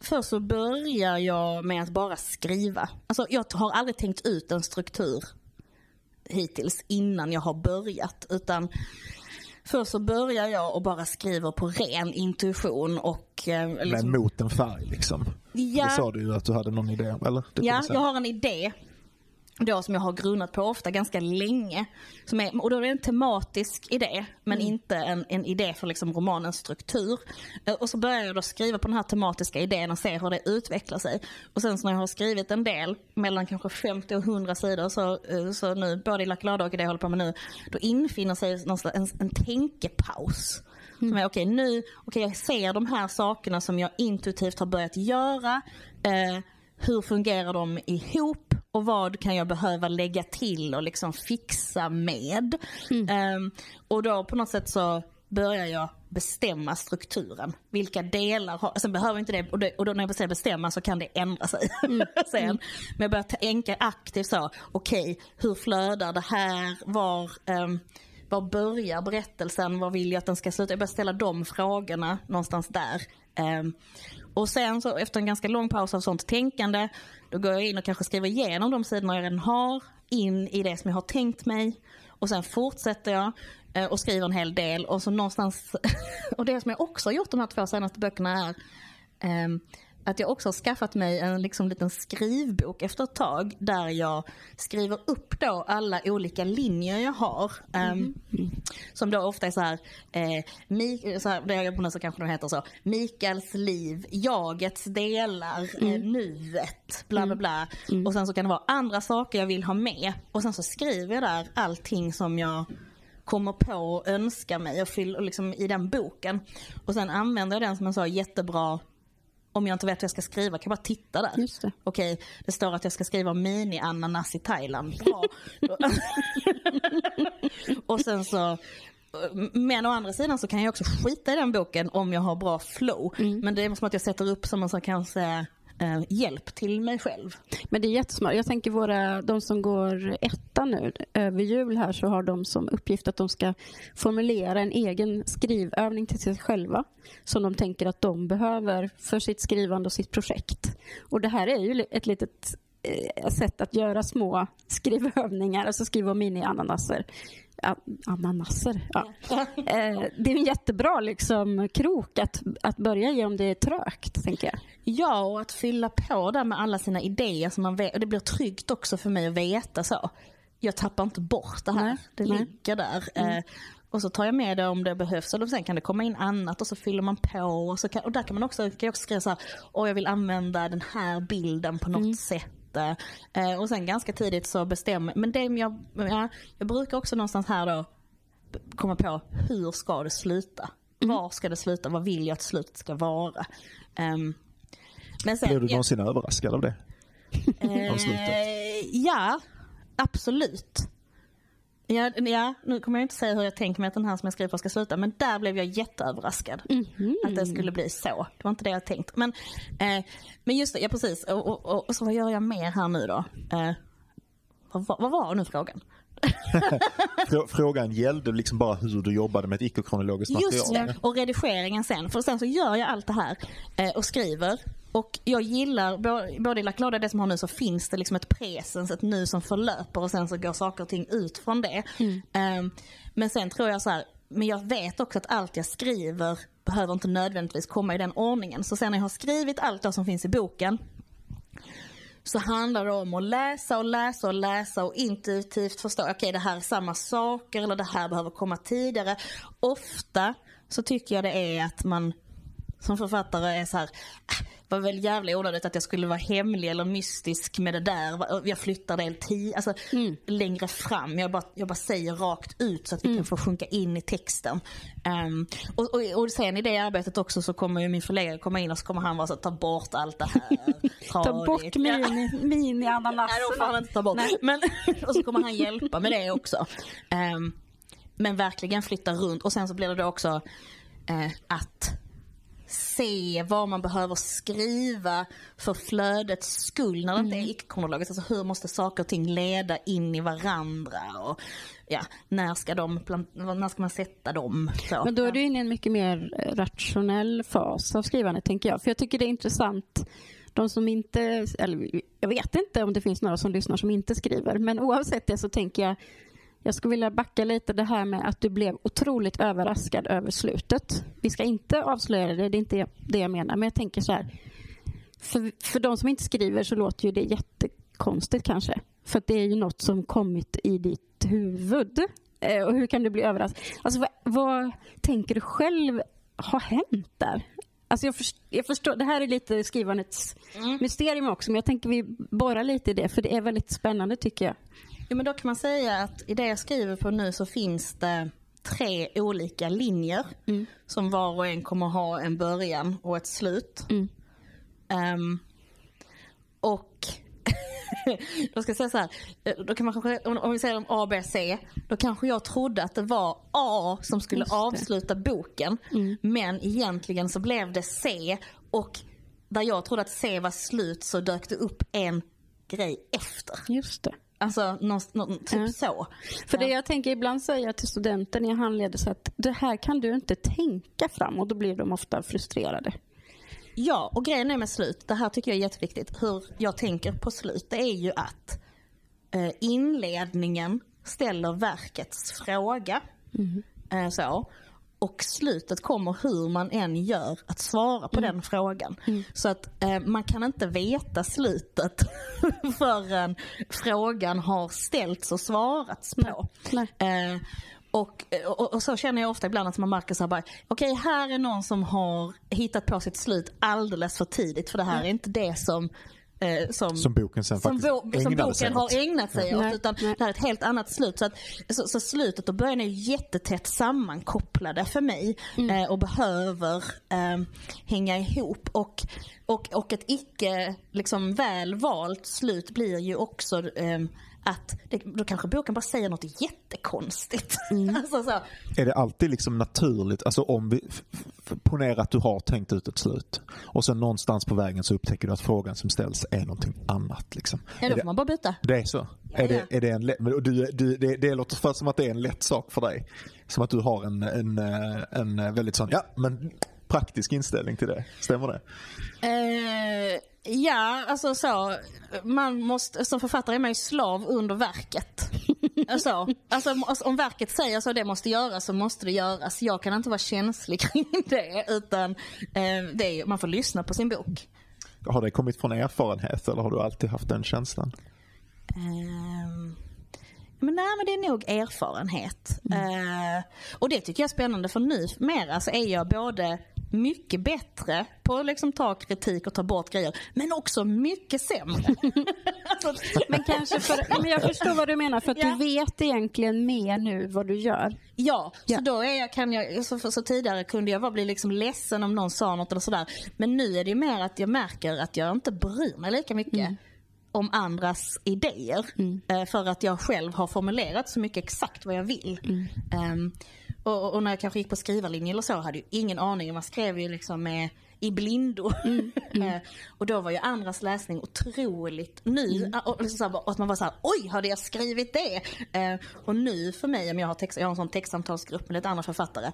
Först så börjar jag med att bara skriva. Alltså jag har aldrig tänkt ut en struktur hittills innan jag har börjat. Utan först så börjar jag och bara skriver på ren intuition och eh, liksom, Men mot en färg liksom. Ja. Det sa du ju att du hade någon idé om, eller? Det Ja, jag har en idé då som jag har grunnat på ofta ganska länge. Som är, och då är det en tematisk idé men Mm. inte en, en idé för liksom romanens struktur. Eh, Och så börjar jag då skriva på den här tematiska idén och se hur det utvecklar sig. Och sen så när jag har skrivit en del, mellan kanske 50 och 100 sidor, så, eh, så nu både i Lördag och i det jag håller på med nu, då infinner sig en, en tänkepaus. Som är okej, nu, okej jag ser de här sakerna som jag intuitivt har börjat göra. Eh, hur fungerar de ihop och vad kan jag behöva lägga till och liksom fixa med. Ehm, och då på något sätt så börjar jag bestämma strukturen. Vilka delar har, sen behöver inte det, och, det, och då när jag säger bestämma så kan det ändra sig sen. Men jag börjar tänka aktivt så, okej hur flödar det här, var, ehm, var börjar berättelsen, var vill jag att den ska sluta? Jag börjar ställa de frågorna någonstans där. Ehm, och sen så efter en ganska lång paus av sånt tänkande, då går jag in och kanske skriver igenom de sidorna jag redan har, in i det som jag har tänkt mig. Och sen fortsätter jag eh, och skriver en hel del och så någonstans, och det som jag också har gjort de här två senaste böckerna är ehm, att jag också har skaffat mig en liksom liten skrivbok efter ett tag där jag skriver upp då alla olika linjer jag har. Ehm, som då ofta är så här, eh, Mi- så här det jag på nu så kanske de heter så, Mikaels liv, jagets delar, eh, nuet, bla bla bla. Och sen så kan det vara andra saker jag vill ha med. Och sen så skriver jag där allting som jag kommer på och önskar mig och fyller liksom i den boken. Och sen använder jag den som en så jättebra om jag inte vet vad jag ska skriva kan jag bara titta där. Just det. Okej, det står att jag ska skriva mini-ananas i Thailand. Bra. och sen så men å andra sidan så kan jag också skita i den boken om jag har bra flow. Men det är som att jag sätter upp som en sån kanske eh, hjälp till mig själv. Men det är jättesmart. Jag tänker våra, de som går etta nu, över jul här så har de som uppgift att de ska formulera en egen skrivövning till sig själva som de tänker att de behöver för sitt skrivande och sitt projekt. Och det här är ju ett litet sätt att göra små skrivövningar, alltså skriva mini-ananaser. Ananaser, ja. Eh, det är en jättebra liksom, krok att, att börja i om det är trögt, tänker jag. Ja, och att fylla på där med alla sina idéer. Så man vet, och det blir tryggt också för mig att veta så. Jag tappar inte bort det här. Nej, det nej. ligger där. Eh, och så tar jag med det om det behövs. Eller sen kan det komma in annat och så fyller man på. Och, så kan, och där kan man också, kan jag också skriva så här, jag vill använda den här bilden på något sätt. Eh, och sen ganska tidigt så bestämmer, men det jag, ja, jag brukar också någonstans här då komma på hur ska det sluta? Var ska det sluta? Vad vill jag att slutet ska vara? Um, men sen, Blev du någonsin överraskad av det? av slutet? eh, ja, absolut. Ja, ja, nu kommer jag inte säga hur jag tänker mig att den här som jag skriver på ska sluta, men där blev jag jätteöverraskad. Att det skulle bli så. Det var inte det jag tänkt. Men, eh, men just det, ja precis. Och, och, och, och så vad gör jag mer här nu då? Eh, vad, var- vad var nu frågan? Frå- Frågan gällde liksom bara hur du jobbade med ett icke-kronologiskt material. Just det, och redigeringen sen. För sen så gör jag allt det här eh, och skriver. Och jag gillar, både i Laklada och det som har nu så finns det liksom ett presens, ett nu som förlöper och sen så går saker och ting ut från det. Eh, men sen tror jag så här, men jag vet också att allt jag skriver behöver inte nödvändigtvis komma i den ordningen. Så sen när jag har skrivit allt det som finns i boken så handlar det om att läsa och läsa och läsa och intuitivt förstå, okej det här är samma saker eller det här behöver komma tidigare. Ofta så tycker jag det är att man som författare är så här, "Ah, var väl jävla onödigt att jag skulle vara hemlig eller mystisk med det där. Jag flyttar det ti- alltså, längre fram. Jag bara, jag bara säger rakt ut så att vi kan få sjunka in i texten. Ehm, och, och, och sen i det arbetet också så kommer ju min förläggare komma in och så kommer han vara så att ta bort allt det här. Ta bort tradigt." Ja. mini, mini-ananasen. Nej, då får han inte ta bort. Men, och så kommer han hjälpa med det också. Ehm, men verkligen flytta runt. Och sen så blir det då också eh, att se vad man behöver skriva för flödets skull när det inte är icke-kronologiskt. Alltså hur måste saker och ting leda in i varandra? Och, ja, när, ska de när ska man sätta dem? Så. Men då är du inne i en mycket mer rationell fas av skrivandet, tänker jag. För jag tycker det är intressant, de som inte, eller jag vet inte om det finns några som lyssnar som inte skriver, men oavsett det så tänker jag, jag skulle vilja backa lite det här med att du blev otroligt överraskad över slutet. Vi ska inte avslöja det, det är inte det jag menar, men jag tänker så här, för, för de som inte skriver så låter ju det jättekonstigt kanske. För det är ju något som kommit i ditt huvud. Eh, och hur kan du bli överraskad? Alltså, vad, vad tänker du själv har hänt där? Alltså jag, först, jag förstår, det här är lite skrivandets mysterium också, men jag tänker vi borrar lite i det, för det är väldigt spännande tycker jag. Jo, men då kan man säga att i det jag skriver på nu så finns det tre olika linjer som var och en kommer ha en början och ett slut. Ehm, och då ska jag säga så här, då kan man kanske, om, vi säger om A, B, C, då kanske jag trodde att det var A som skulle avsluta boken. Men egentligen så blev det C och där jag trodde att C var slut så dök det upp en grej efter. Just det. Alltså någon, någon, typ Ja. så. För det jag tänker ibland säga till studenter när jag handleder så att det här kan du inte tänka fram och då blir de ofta frustrerade. Ja, och grejen är med slut, det här tycker jag är jätteviktigt. Hur jag tänker på slut, det är ju att eh, inledningen ställer verkets fråga. Eh, så. Och slutet kommer hur man än gör att svara på den frågan. Så att eh, man kan inte veta slutet förrän frågan har ställts och svarats på. Eh, och, och, och så känner jag ofta ibland att man märker så här bara, okej här är någon som har hittat på sitt slut alldeles för tidigt för det här är inte det som eh, som, Som boken sen som, faktiskt bo, som sig boken åt. har ägnat sig åt. Nej, Utan nej. det här är ett helt annat slut. Så, att, så, så slutet och början är jättetätt sammankopplade för mig Mm. eh, och behöver eh, hänga ihop. Och, och, och ett icke liksom, väl valt slut blir ju också eh, att det, då kanske boken bara säger något jättekonstigt. Mm. alltså så, Är det alltid liksom naturligt, alltså om vi, ponera att du har tänkt ut ett slut och sen någonstans på vägen så upptäcker du att frågan som ställs är någonting annat. Liksom. ja, Är då det, får man bara byta. det är så? är, det, är det en lätt, du, du, det, det låter för som att det är en lätt sak för dig. Som att du har en, en, en väldigt sån, ja men praktisk inställning till det. Stämmer det? Eh, ja, alltså så. Man måste, som författare är man ju slav under verket. alltså, alltså, om- alltså, om verket säger så det måste göras så måste det göras. Jag kan inte vara känslig kring det utan eh, det är, man får lyssna på sin bok. Har det kommit från erfarenhet eller har du alltid haft den känslan? Ehm, men nej men det är nog erfarenhet. Eh, och det tycker jag är spännande för nu mera så är jag både mycket bättre på att liksom ta kritik och ta bort grejer. Men också mycket sämre. Men kanske för, men jag förstår vad du menar för att Ja. du vet egentligen mer nu vad du gör. Ja, Ja. så då är jag, kan jag, så, så tidigare kunde jag bara bli liksom ledsen om någon sa något eller sådär. Men nu är det mer att jag märker att jag inte bryr mig lika mycket om andras idéer. Eh, För att jag själv har formulerat så mycket exakt vad jag vill. Ehm, och, och- och när jag kanske gick på skrivarlinje eller så hade jag ingen aning. Man skrev ju liksom med, i blindo. Eh, och då var ju andras läsning otroligt ny. Och, liksom så här, och att man var så här, oj hade jag skrivit det? Eh, och nu för mig, om jag har, text, jag har en sån textsamtalsgrupp med lite andra författare.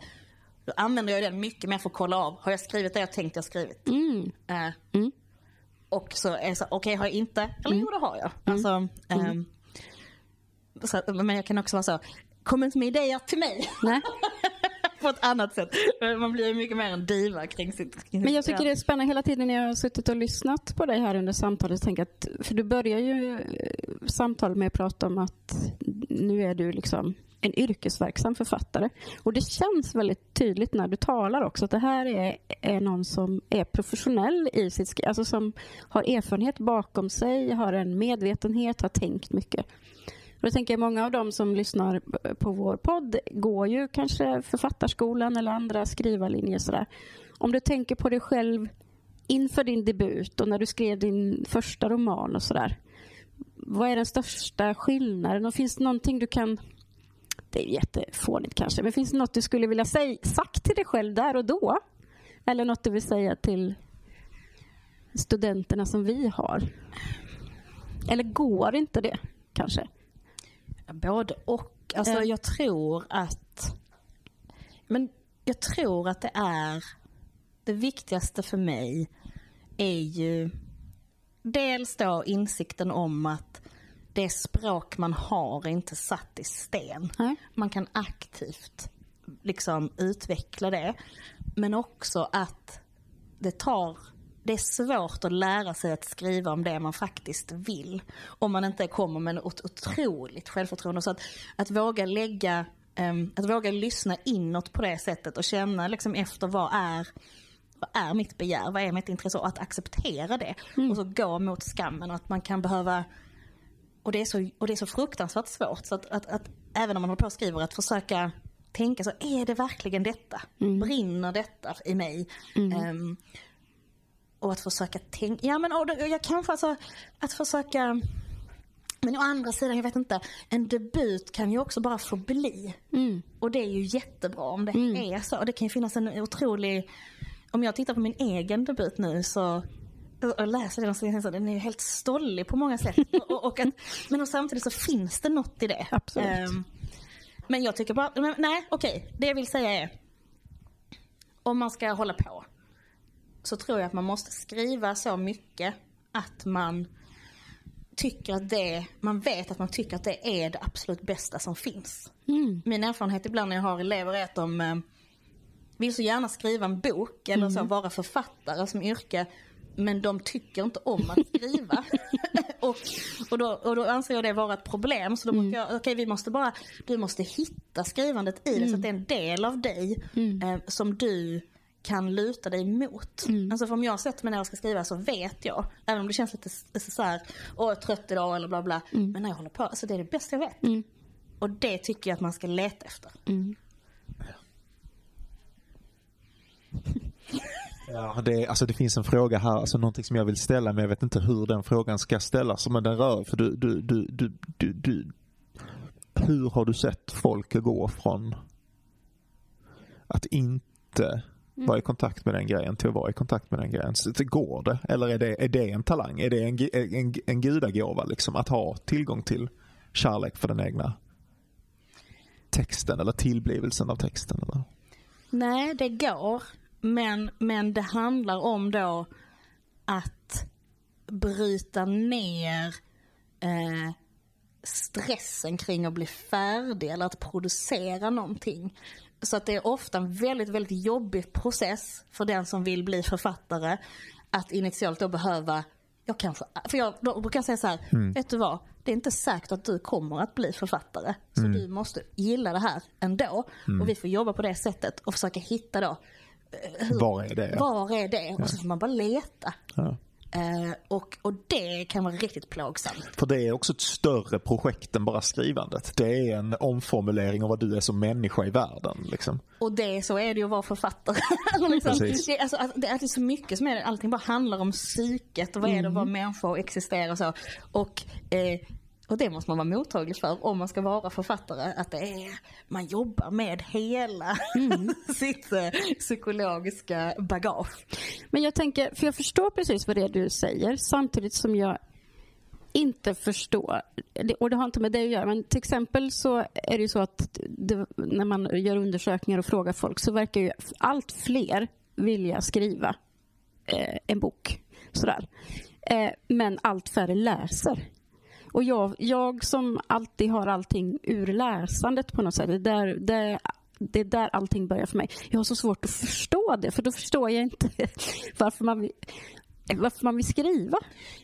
Då använder jag den mycket mer för att kolla av. Har jag skrivit det jag tänkt jag skrivit? Eh, Och så är det så, okej har jag inte? Eller jo det har jag. Alltså, ehm, så, men jag kan också vara så, kom inte med idéer till mig. Nej. på ett annat sätt. Man blir mycket mer en diva kring sitt... Kring Men jag tycker det är spännande hela tiden när jag har suttit och lyssnat på dig här under samtalet. Tänker att, för du börjar ju eh, samtalet med att prata om att nu är du liksom en yrkesverksam författare. Och det känns väldigt tydligt när du talar också att det här är, är någon som är professionell i sitt. Alltså som har erfarenhet bakom sig, har en medvetenhet, har tänkt mycket. Och jag tänker många av dem som lyssnar på vår podd går ju kanske författarskolan eller andra skrivarlinjer. Sådär. Om du tänker på dig själv inför din debut och när du skrev din första roman och sådär. Vad är den största skillnaden? Och finns det någonting du kan... Det är jättefånigt kanske, men finns det något du skulle vilja säga sagt till dig själv där och då? Eller något du vill säga till studenterna som vi har? Eller går inte det kanske? Både och. Alltså Ja. jag tror att... Men jag tror att det är... Det viktigaste för mig är ju dels då insikten om att det språk man har är inte satt i sten. Nej. Man kan aktivt liksom utveckla det. Men också att det tar det är svårt att lära sig att skriva om det man faktiskt vill. Om man inte kommer med ett otroligt självförtroende. Så att, att våga lägga, ehm, att våga lyssna inåt på det sättet och känna liksom efter vad är, vad är mitt begär, vad är mitt intresse och att acceptera det. Och så gå mot skammen och att man kan behöva och det är så, och det är så fruktansvärt svårt. Så att, att, att även om man håller på och skriver, att försöka tänka så, är det verkligen detta? Brinner detta i mig? Ehm, och att försöka tänka, ja men och jag kanske alltså, att försöka men å andra sidan, jag vet inte, en debut kan ju också bara få bli. Och det är ju jättebra om det är så. Det kan ju finnas en otrolig, om jag tittar på min egen debut nu så och och läser den så så den är ju helt stollig på många sätt. och, och att, men samtidigt så finns det något i det. Absolut. Ehm, men jag tycker bara, nej okej, det jag vill säga är om man ska hålla på så tror jag att man måste skriva så mycket att man tycker att det, man vet att man tycker att det är det absolut bästa som finns. Min erfarenhet ibland när jag har elever är att de eh, vill så gärna skriva en bok eller så vara författare som yrke. Men de tycker inte om att skriva. och, och, då, och då anser jag det vara ett problem. Så då brukar jag, okej vi måste bara, du måste hitta skrivandet i det så att det är en del av dig eh, som du kan luta dig mot. Alltså för om jag sätter mig ner och ska skriva så vet jag, även om det känns lite s- så här, åh jag är trött idag eller bla bla. Men när jag håller på, alltså det är det bästa jag vet. Och det tycker jag att man ska leta efter. Ja, det, alltså det finns en fråga här, alltså någonting som jag vill ställa men jag vet inte hur den frågan ska ställas. Men den rör, för du, du, du, du, du, du hur har du sett folk gå från att inte vara i kontakt med den grejen till att vara i kontakt med den grejen? Så det går det? Eller är det, är det en talang? Är det en, en, en gudagåva liksom? Att ha tillgång till kärlek för den egna texten eller tillblivelsen av texten? Eller? Nej, det går. Men, men det handlar om då att bryta ner eh, stressen kring att bli färdig eller att producera någonting. Så att det är ofta en väldigt, väldigt jobbig process för den som vill bli författare att initialt då behöva jag kanske, för jag brukar säga så här, vet du vad? Det är inte säkert att du kommer att bli författare. Så du måste gilla det här ändå. Och vi får jobba på det sättet och försöka hitta då hur, Var är det? Ja. var är det? Och så får man bara leta. Ja. Eh, och, och det kan vara riktigt plågsamt. För det är också ett större projekt än bara skrivandet. Det är en omformulering av vad du är som människa i världen. Liksom. Och det, så är det ju att vara författare. Alltså liksom, det, alltså, det är så mycket som är det. Allting bara handlar om psyket och vad är det att vara människa och existera och så. Och, eh, och det måste man vara mottaglig för om man ska vara författare. Att det är, man jobbar med hela sitt eh, psykologiska bagage. Men jag tänker, för jag förstår precis vad det är du säger samtidigt som jag inte förstår, och det har inte med det att göra, men till exempel så är det ju så att det, när man gör undersökningar och frågar folk så verkar ju allt fler vilja skriva eh, en bok. Sådär. Eh, men allt färre läser. Och jag, jag som alltid har allting ur läsandet på något sätt, det är där, det, det är där allting börjar för mig. Jag har så svårt att förstå det, för då förstår jag inte varför man vill, varför man vill skriva.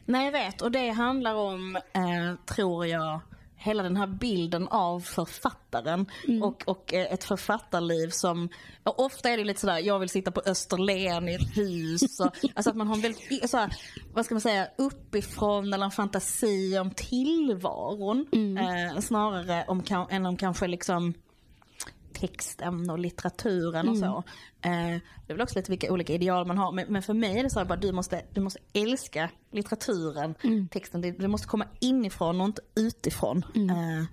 Nej jag vet och det handlar om, eh, tror jag, hela den här bilden av författaren och, och eh, ett författarliv som, ofta är det lite sådär, jag vill sitta på Österlen i ett hus. Och, alltså att man har en väldigt, såhär, vad ska man säga, uppifrån eller en fantasi om tillvaron. Eh, snarare om, än om kanske liksom texten och litteraturen och så. Eh, det är väl också lite vilka olika ideal man har. Men, men för mig är det så här bara du måste, du måste älska litteraturen, texten. Det, det måste komma inifrån och inte utifrån. Eh,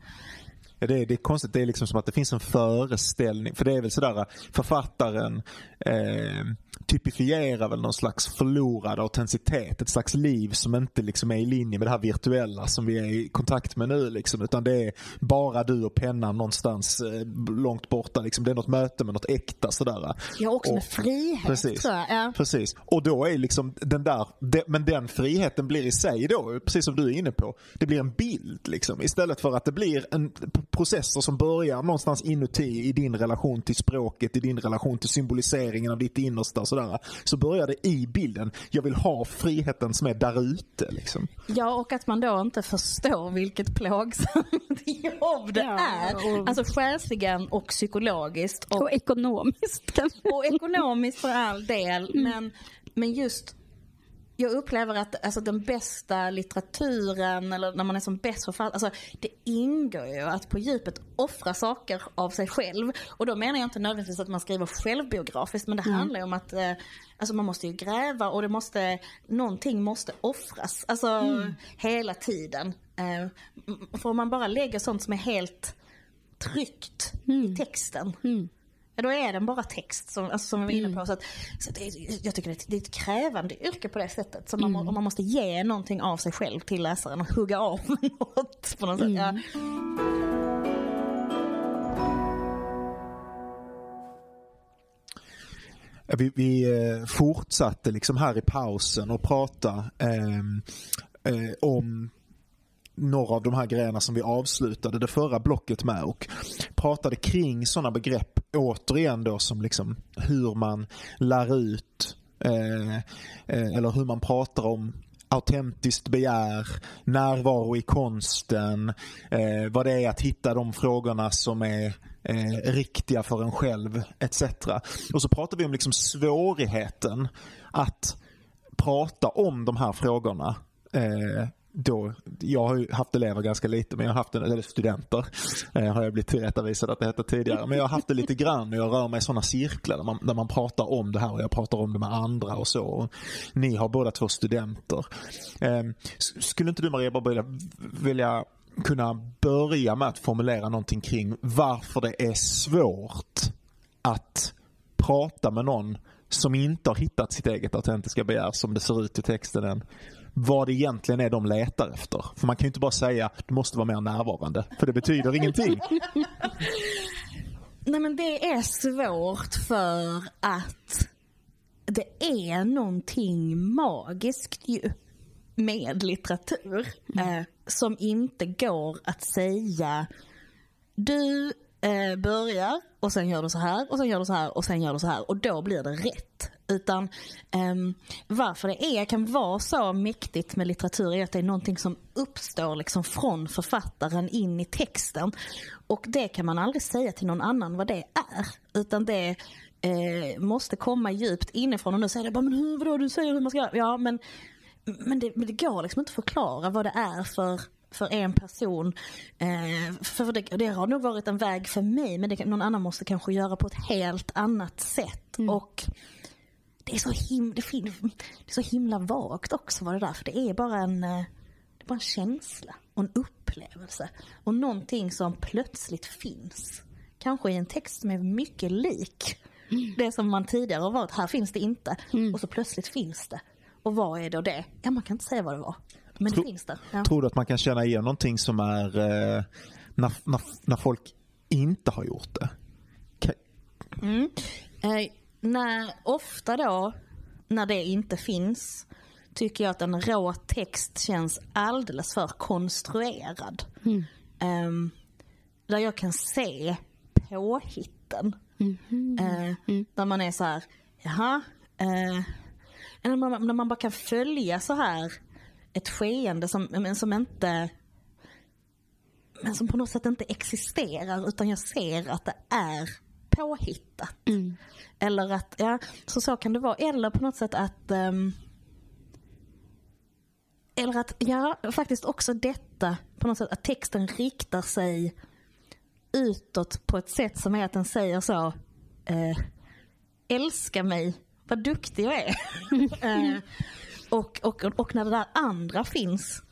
Ja, det, är, det är konstigt, det är liksom som att det finns en föreställning. För det är väl sådär, författaren eh, typifierar väl någon slags förlorad autenticitet. Ett slags liv som inte liksom är i linje med det här virtuella som vi är i kontakt med nu. Liksom, utan det är bara du och pennan någonstans eh, långt borta. Liksom. Det är något möte med något äkta. Sådär. ja, också med Och- frihet Precis. tror jag. Ja. Precis. Och då är liksom den där, de, men den friheten blir i sig då, precis som du är inne på, det blir en bild liksom. Istället för att det blir en processer som börjar någonstans inuti i din relation till språket, i din relation till symboliseringen av ditt innersta och sådär. Så börjar det i bilden. Jag vill ha friheten som är där ute liksom. Ja, och att man då inte förstår vilket plågsamt jobb det Ja, är. och- Alltså själsligen och psykologiskt. Och, Och ekonomiskt kanske. och ekonomiskt för all del. Men, men just, jag upplever att alltså, den bästa litteraturen eller när man är som bäst författare, alltså, det ingår ju att på djupet offra saker av sig själv. Och då menar jag inte nödvändigtvis att man skriver självbiografiskt men det handlar ju om att eh, alltså, man måste ju gräva och det måste, någonting måste offras. Alltså hela tiden. Eh, för om man bara lägger sånt som är helt tryggt i texten. Då är den bara text som, alltså, som vi var inne på. Så att, så att det, är- jag tycker det är, ett, det är ett krävande yrke på det sättet. Så man, och man måste ge någonting av sig själv till läsaren och hugga av något på något sätt. Ja. Ja, Vi, vi eh, fortsatte liksom här i pausen och prata ehm, eh, om några av de här grejerna som vi avslutade det förra blocket med och pratade kring sådana begrepp återigen då som liksom hur man lär ut eh, eh, eller hur man pratar om autentiskt begär, närvaro i konsten, eh, vad det är att hitta de frågorna som är eh, riktiga för en själv etc. Och så pratar vi om liksom svårigheten att prata om de här frågorna eh, då, jag har ju haft elever ganska lite, men jag har haft en, eller studenter, eh, har jag blivit tillrättavisad att det hette tidigare. Men jag har haft det lite grann och jag rör mig i sådana cirklar där man, där man pratar om det här och jag pratar om det med andra och så. Och ni har båda två studenter. Eh, skulle inte du Maria bara vilja, vilja kunna börja med att formulera någonting kring varför det är svårt att prata med någon som inte har hittat sitt eget autentiska begär som det ser ut i texten än. Vad det egentligen är de letar efter. För man kan ju inte bara säga du måste vara mer närvarande. För det betyder ingenting. Nej men det är svårt för att det är någonting magiskt ju med litteratur. Eh, som inte går att säga du eh, börjar och sen gör du så här och sen gör du så här och sen gör du så här och då blir det rätt. Utan ehm, varför det är, kan vara så mäktigt med litteratur är att det är någonting som uppstår liksom från författaren in i texten. Och det kan man aldrig säga till någon annan vad det är. Utan det, eh, måste komma djupt inifrån och nu säger det bara, men hur, vadå, du säger hur man ska. Ja, men, men, det, men det går liksom inte att förklara vad det är för för en person. Eh, för det, det, har nog varit en väg för mig men det, någon annan måste kanske göra på ett helt annat sätt. Mm. Och det är, så him, det, det, är så himla vagt också vad det där för det är bara en, eh, det är bara en känsla och en upplevelse. Och någonting som plötsligt finns. Kanske i en text som är mycket lik mm. det som man tidigare har varit. Här finns det inte. Mm. Och så plötsligt finns det. Och vad är då det? Ja, man kan inte säga vad det var. Men det finns där. Ja. Tror du att man kan känna igen någonting som är eh, när, när, när folk inte har gjort det? Okay. Mm. Eh, när, ofta då, när det inte finns, tycker jag att en rå text känns alldeles för konstruerad. Mm. Um, där jag kan se påhitten. Mm. Uh, mm. Där man är så här, jaha. Uh, när, man, när man bara kan följa så här ett skeende som, men som inte men som på något sätt inte existerar utan jag ser att det är påhittat. Mm. Eller att, ja, så så kan det vara. Eller på något sätt att um, eller att, ja faktiskt också detta på något sätt att texten riktar sig utåt på ett sätt som är att den säger så eh, älska mig, vad duktig jag är. eh, och, och, och när det där andra finns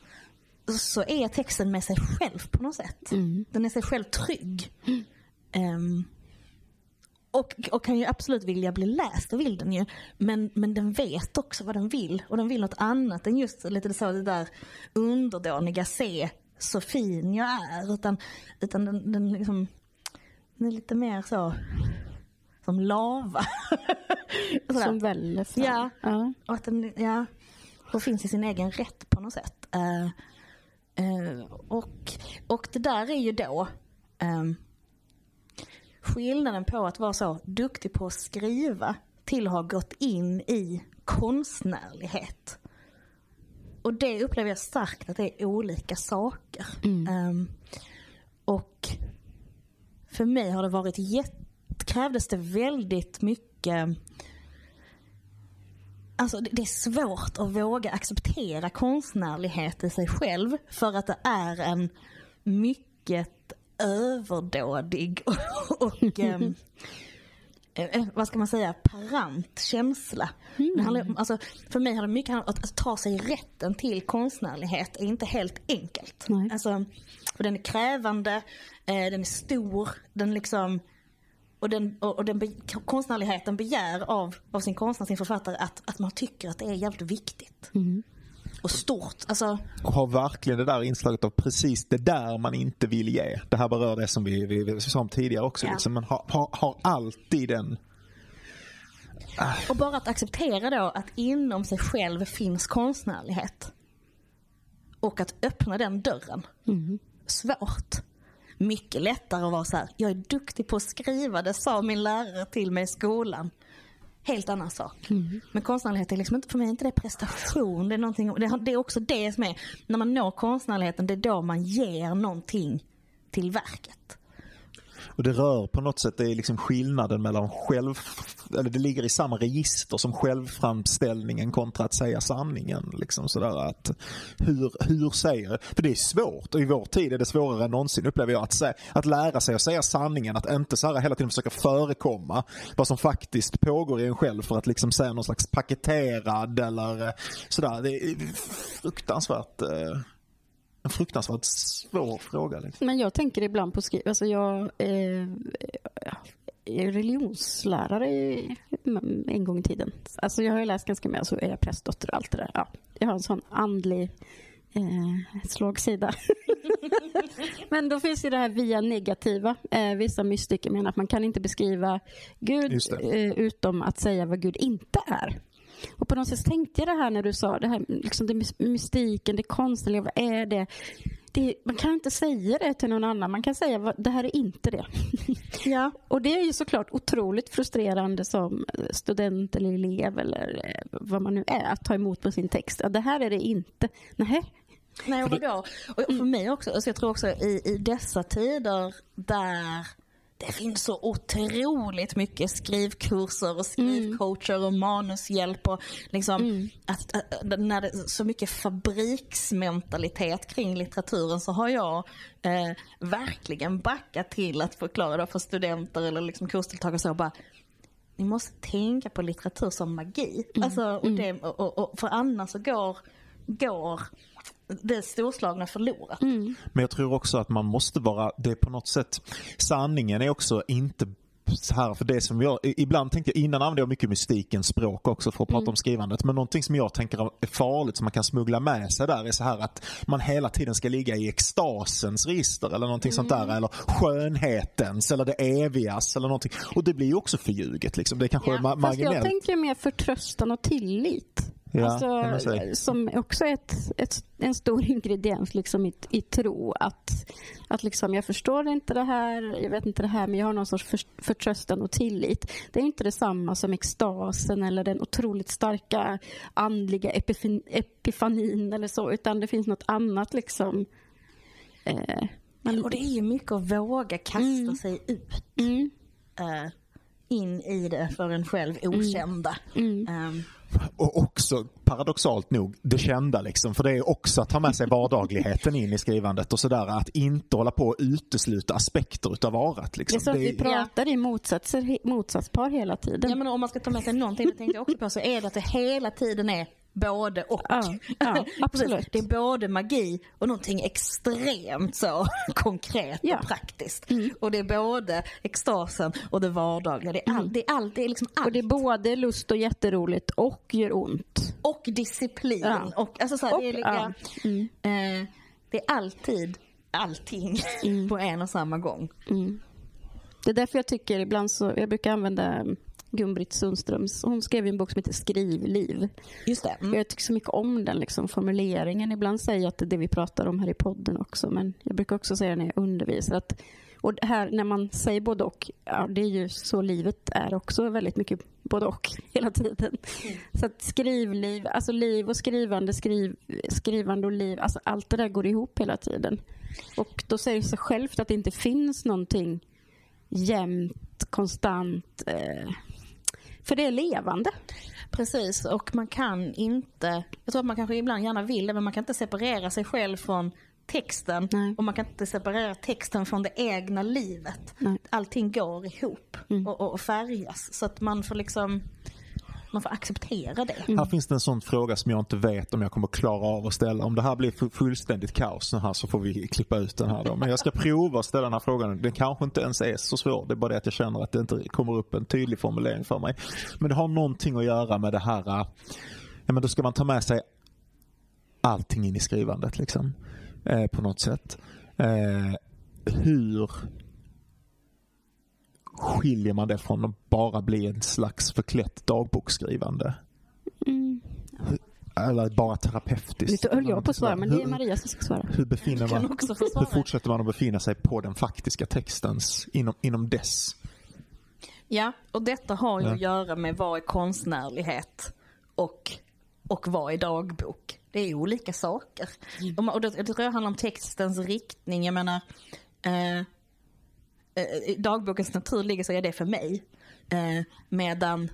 så är texten med sig själv på något sätt. Mm. Den är sig själv trygg. Mm. Um, och, och kan ju absolut vilja bli läst, det vill den ju. Men, men den vet också vad den vill. Och den vill något annat än just lite så det där underdåniga se så fin jag är. Utan, utan den, den, liksom, den är lite mer så som lava. som väller fram. Ja, ja. Och att den, ja och finns i sin egen rätt på något sätt. Uh, uh, och, och det där är ju då um, skillnaden på att vara så duktig på att skriva till att ha gått in i konstnärlighet. Och det upplever jag starkt att det är olika saker. Mm. Um, och för mig har det varit jätte, krävdes det väldigt mycket Alltså det är svårt att våga acceptera konstnärlighet i sig själv för att det är en mycket överdådig och, och eh, vad ska man säga, parant känsla. Mm. Handlar, alltså, för mig har det mycket om att ta sig rätten till konstnärlighet är inte helt enkelt. Nej. Alltså, och den är krävande, eh, den är stor, den liksom och, den, och, och den be, konstnärligheten begär av, av sin konstnär, sin författare, att, att man tycker att det är jävligt viktigt. Mm. Och stort. Alltså... Och har verkligen det där inslaget av precis det där man inte vill ge. Det här berör det som vi, vi, vi sa om tidigare också. Ja. Liksom, man har, har, har alltid den och bara att acceptera då att inom sig själv finns konstnärlighet. Och att öppna den dörren. Mm. Svårt mycket lättare att vara så här, jag är duktig på att skriva, det sa min lärare till mig i skolan. Helt annan sak. Mm. Men konstnärlighet är liksom inte, för mig inte det prestation. Det är, någonting, det är också det som är, när man når konstnärligheten, det är då man ger någonting till verket. Och det rör på något sätt, det är liksom skillnaden mellan själv, eller det ligger i samma register som självframställningen kontra att säga sanningen. Liksom sådär att hur, hur säger, för det är svårt och i vår tid är det svårare än någonsin upplever jag att, sä, att lära sig att säga sanningen, att inte så här hela tiden försöka förekomma vad som faktiskt pågår i en själv för att liksom säga någon slags paketerad eller eh, sådär. Det är fruktansvärt eh, en fruktansvärt svår fråga. Liksom. Men jag tänker ibland på skriv... Alltså jag eh, är religionslärare en gång i tiden. Alltså jag har läst ganska mycket, så är jag prästdotter och allt det där. Ja, jag har en sån andlig eh, slagsida. Men då finns ju det här via negativa. Eh, vissa mystiker menar att man kan inte beskriva Gud eh, utom att säga vad Gud inte är. Och på något sätt tänkte jag det här när du sa det här, liksom det mystiken, det konstnärliga, vad är det? det? Man kan inte säga det till någon annan, man kan säga det här är inte det. Ja. och det är ju såklart otroligt frustrerande som student eller elev eller eh, vad man nu är, att ta emot på sin text. Ja, det här är det inte. Nej, Nej, och vadå? Och för mig också, alltså jag tror också i, i dessa tider där det finns så otroligt mycket skrivkurser och skrivcoacher och manushjälp och liksom att, att, när det är så mycket fabriksmentalitet kring litteraturen så har jag eh, verkligen backat till att förklara det för studenter eller liksom kursdeltagare så bara ni måste tänka på litteratur som magi. Alltså, och det, och, och, och för annars så går, går det storslagna förlorat. Men jag tror också att man måste vara, det är på något sätt, sanningen är också inte så här, för det som jag, ibland tänkte jag, innan använde jag mycket mystikens språk också för att prata om skrivandet, men någonting som jag tänker är farligt som man kan smuggla med sig där är så här att man hela tiden ska ligga i extasens register eller någonting sånt där, eller skönhetens eller det evigas eller någonting. Och det blir ju också förljuget liksom, det är kanske Ja, ma- Fast jag marginellt. tänker mer förtröstan och tillit. Ja, alltså, som också är ett, ett, en stor ingrediens liksom i, i tro. Att, att liksom, jag förstår inte det här, jag vet inte det här, men jag har någon sorts för, förtröstan och tillit. Det är inte detsamma som extasen eller den otroligt starka andliga epifin, epifanin eller så, utan det finns något annat liksom. Eh, man, Och det är ju mycket att våga kasta sig ut. mm, eh, in i det för en själv okända. mm. Ehm, Och också paradoxalt nog det kända liksom. För det är också att ta med sig vardagligheten in i skrivandet och sådär. Att inte hålla på att utesluta aspekter utav varat. det Liksom. är så att Det vi är- pratar i motsatser, motsatspar hela tiden. ja, men om man ska ta med sig någonting, det tänkte jag också på, så är det att det hela tiden är både och. Ja, ja, absolut. Det är både magi och någonting extremt så konkret Ja. och praktiskt. Och det är både extasen och det vardagliga. Det är, all, det är, all, det är liksom allt. Och det är både lust och jätteroligt och gör ont. och disciplin. Och, alltså, så här, Och- det, är, ja. lika, eh, det är alltid allting på en och samma gång. Det är därför jag tycker ibland så, jag brukar använda Gun-Britt Sundströms, hon skrev ju en bok som heter Skrivliv. Just det. Mm. Jag tycker så mycket om den liksom, formuleringen. Ibland säger jag att det är det vi pratar om här i podden också, men jag brukar också säga när jag undervisar att och här när man säger både och, ja, det är ju så livet är också väldigt mycket både och hela tiden. Så att skrivliv, alltså liv och skrivande, skriv, skrivande och liv, alltså allt det där går ihop hela tiden. Och då säger det sig självt att det inte finns någonting jämnt, konstant, eh, för det är levande. Precis, och man kan inte, jag tror att man kanske ibland gärna vill det, men man kan inte separera sig själv från texten Nej. och man kan inte separera texten från det egna livet. Nej. Allting går ihop och, och, och färgas så att man får liksom, man får acceptera det. Här finns det en sån fråga som jag inte vet om jag kommer klara av att ställa. Om det här blir fu- fullständigt kaos här så får vi klippa ut den här då. Men jag ska prova att ställa den här frågan. Den kanske inte ens är så svår. Det är bara det att jag känner att det inte kommer upp en tydlig formulering för mig. Men det har någonting att göra med det här. äh, Ja, men då ska man ta med sig allting in i skrivandet liksom. Eh, på något sätt. Eh, hur skiljer man det från att bara bli en slags förklätt dagboksskrivande? Eller bara terapeutiskt? Lite höll jag på att svara, men det är Maria som ska svara. Hur, befinner man, hur fortsätter man att befinna sig på den faktiska textens, inom, inom dess? Ja, och detta har ju Ja. att göra med vad är konstnärlighet och, och vad är dagbok. Det är olika saker. Och, man, och det, det tror jag handlar om textens riktning. Jag menar, eh, eh, dagbokens natur ligger så är det för mig. Eh, medan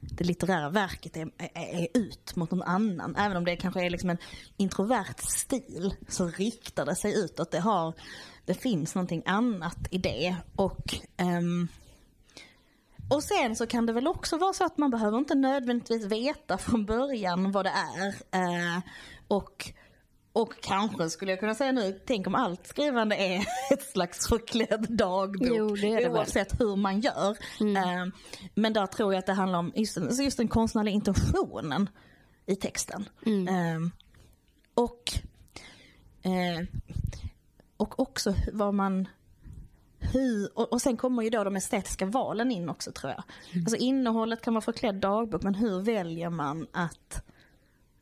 det litterära verket är, är, är ut mot någon annan. Även om det kanske är liksom en introvert stil så riktar det sig utåt. Det, har, det finns någonting annat i det. Och ehm, och sen så kan det väl också vara så att man behöver inte nödvändigtvis veta från början vad det är. Eh, och, och kanske skulle jag kunna säga nu, tänk om allt skrivande är ett slags förklädd dagbok. Jo, det det väl. oavsett hur man gör. Eh, men där tror jag att det handlar om just, just den konstnärliga intentionen i texten. Eh, och, eh, och också vad man hur, och, och sen kommer ju då de estetiska valen in också tror jag. Alltså innehållet kan vara förklädd dagbok men hur väljer man att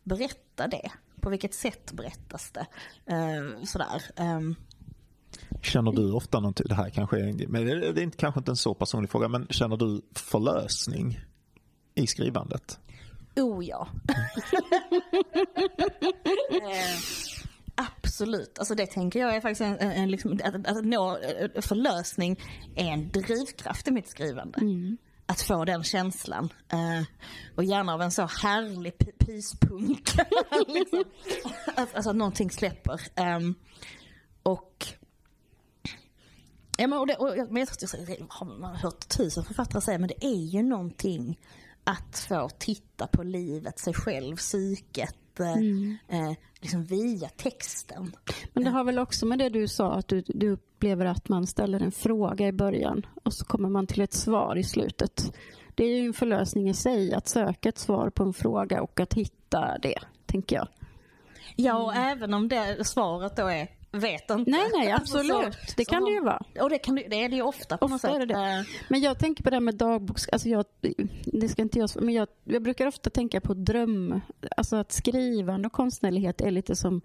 berätta det? På vilket sätt berättas det? Eh, sådär. ehm. Känner du ofta någonting, det här kanske är, men det är inte, kanske inte en så personlig fråga, men känner du förlösning i skrivandet? Oh ja. Absolut, alltså det tänker jag är faktiskt en, en, en liksom, att, att nå förlösning är en drivkraft i mitt skrivande. Att få den känslan. Eh, och gärna av en så härlig p- pyspunk. liksom. alltså att någonting släpper. Ehm, och Ja, men, och det, och, jag- men jag, jag har man hört tusen författare säga, men det är ju någonting att få titta på livet, sig själv, psyket, eh, eh, liksom via texten. Men det har väl också med det du sa, att du, du upplever att man ställer en fråga i början och så kommer man till ett svar i slutet. Det är ju en förlösning i sig, att söka ett svar på en fråga och att hitta det, tänker jag. Ja, och även om det svaret då är vet inte. Nej, nej, Alltså, absolut. så- det kan det ju vara. Och det, kan, det- är det ju ofta på något Ofta sätt. är det det. Eh, Men jag tänker på det här med dagboks... Alltså jag, det ska inte jag... Men jag, jag brukar ofta tänka på dröm... Alltså att skrivande och konstnärlighet är lite som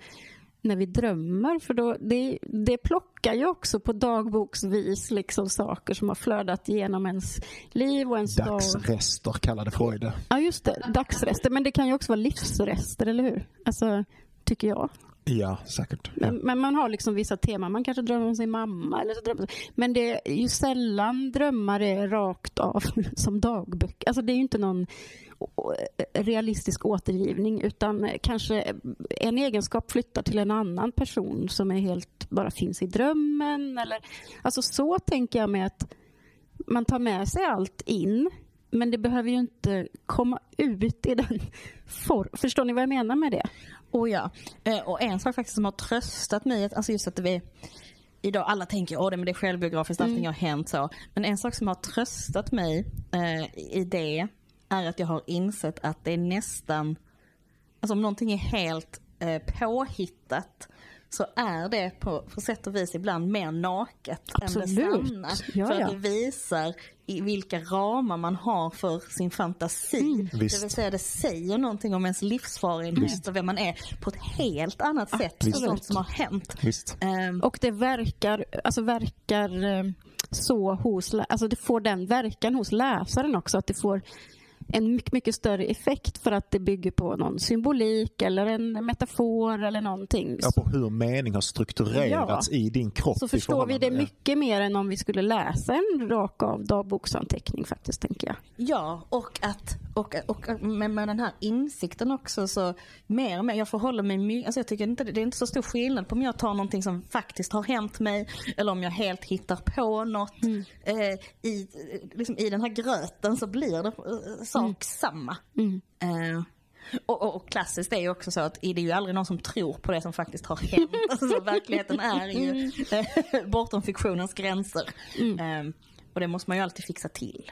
när vi drömmer. För då, det, det plockar ju också på dagboksvis liksom saker som har flödat genom ens liv och ens dag. Dagsrester kallade Freud. Ja, just det. Dagsrester. Men det kan ju också vara livsrester, eller hur? Alltså, tycker jag. Ja, säkert. Ja. Men, man har liksom vissa teman. Man kanske drömmer om sin mamma. Eller så drömmer, men det är ju sällan drömmar är rakt av som dagböcker. Alltså det är ju inte någon realistisk återgivning utan kanske en egenskap flyttar till en annan person som är helt bara finns i drömmen. Eller, alltså så tänker jag med att man tar med sig allt in men det behöver ju inte komma ut i den form. Förstår ni vad jag menar med det? Oh ja. Eh, Och en sak faktiskt som har tröstat mig, alltså just att vi Idag alla tänker att det, är självbiografiskt, allting har hänt så. Men en sak som har tröstat mig eh, i det är att jag har insett att det är nästan, alltså om någonting är helt eh, påhittat så är det på, på sätt och vis ibland mer naket än Absolut. det sanna. Ja, för ja. det visar i vilka ramar man har för sin fantasi. Det Visst. vill säga det säger någonting om ens livsfarenhet och vem man är på ett helt annat sätt än Absolut. sånt som har hänt. Visst. Ehm, Och det verkar, alltså verkar eh, så hos, alltså det får den verkan hos läsaren också, att det får en mycket, mycket större effekt för att det bygger på någon symbolik eller en metafor eller någonting. Ja, på hur mening har strukturerats i din kropp. Så förstår vi det mycket mer än om vi skulle läsa en rak av dagboksanteckning faktiskt, tänker jag. Ja, och att och, och med, med den här insikten också så mer och mer, jag förhåller mig mycket, alltså jag tycker inte, det är inte så stor skillnad på om jag tar någonting som faktiskt har hänt mig eller om jag helt hittar på något. Eh, i, liksom, I den här gröten så blir det eh, sak samma. Eh, och, och, och klassiskt är ju också så att det är ju aldrig någon som tror på det som faktiskt har hänt. Alltså, verkligheten är ju eh, bortom fiktionens gränser. Eh, och det måste man ju alltid fixa till.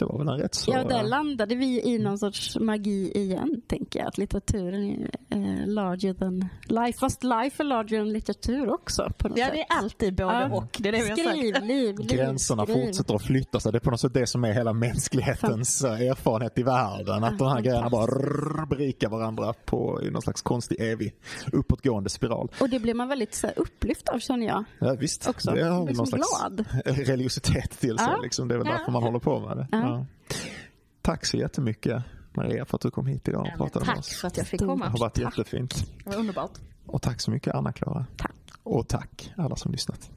Det var väl en rätt så... Ja, där landade vi i någon sorts magi igen, tänker jag. Att litteraturen är eh, larger than life. Fast life är larger than litteratur också, på något Ja, sätt. det är alltid både Ja. och. Det är det vi. Skriv, liv, liv, Gränserna skriv. fortsätter att flytta sig. Det är på något sätt det som är hela mänsklighetens eh, erfarenhet i världen. Att de här grejerna bara rrr, berikar varandra på i någon slags konstig evig uppåtgående spiral. Och det blir man väldigt så här, upplyft av, känner jag. Ja, visst, Också. det har Liksom någon slags glad. religiositet till sig. Ja. Liksom. Det är väl Ja. därför man håller på med det. Ja. Ja. Tack så jättemycket Maria för att du kom hit idag och Ja, pratade med tack oss. för att jag fick Stort Det komma. har varit jättefint. Det var underbart. Och tack så mycket Anna-Klara. Tack. Och tack alla som lyssnat.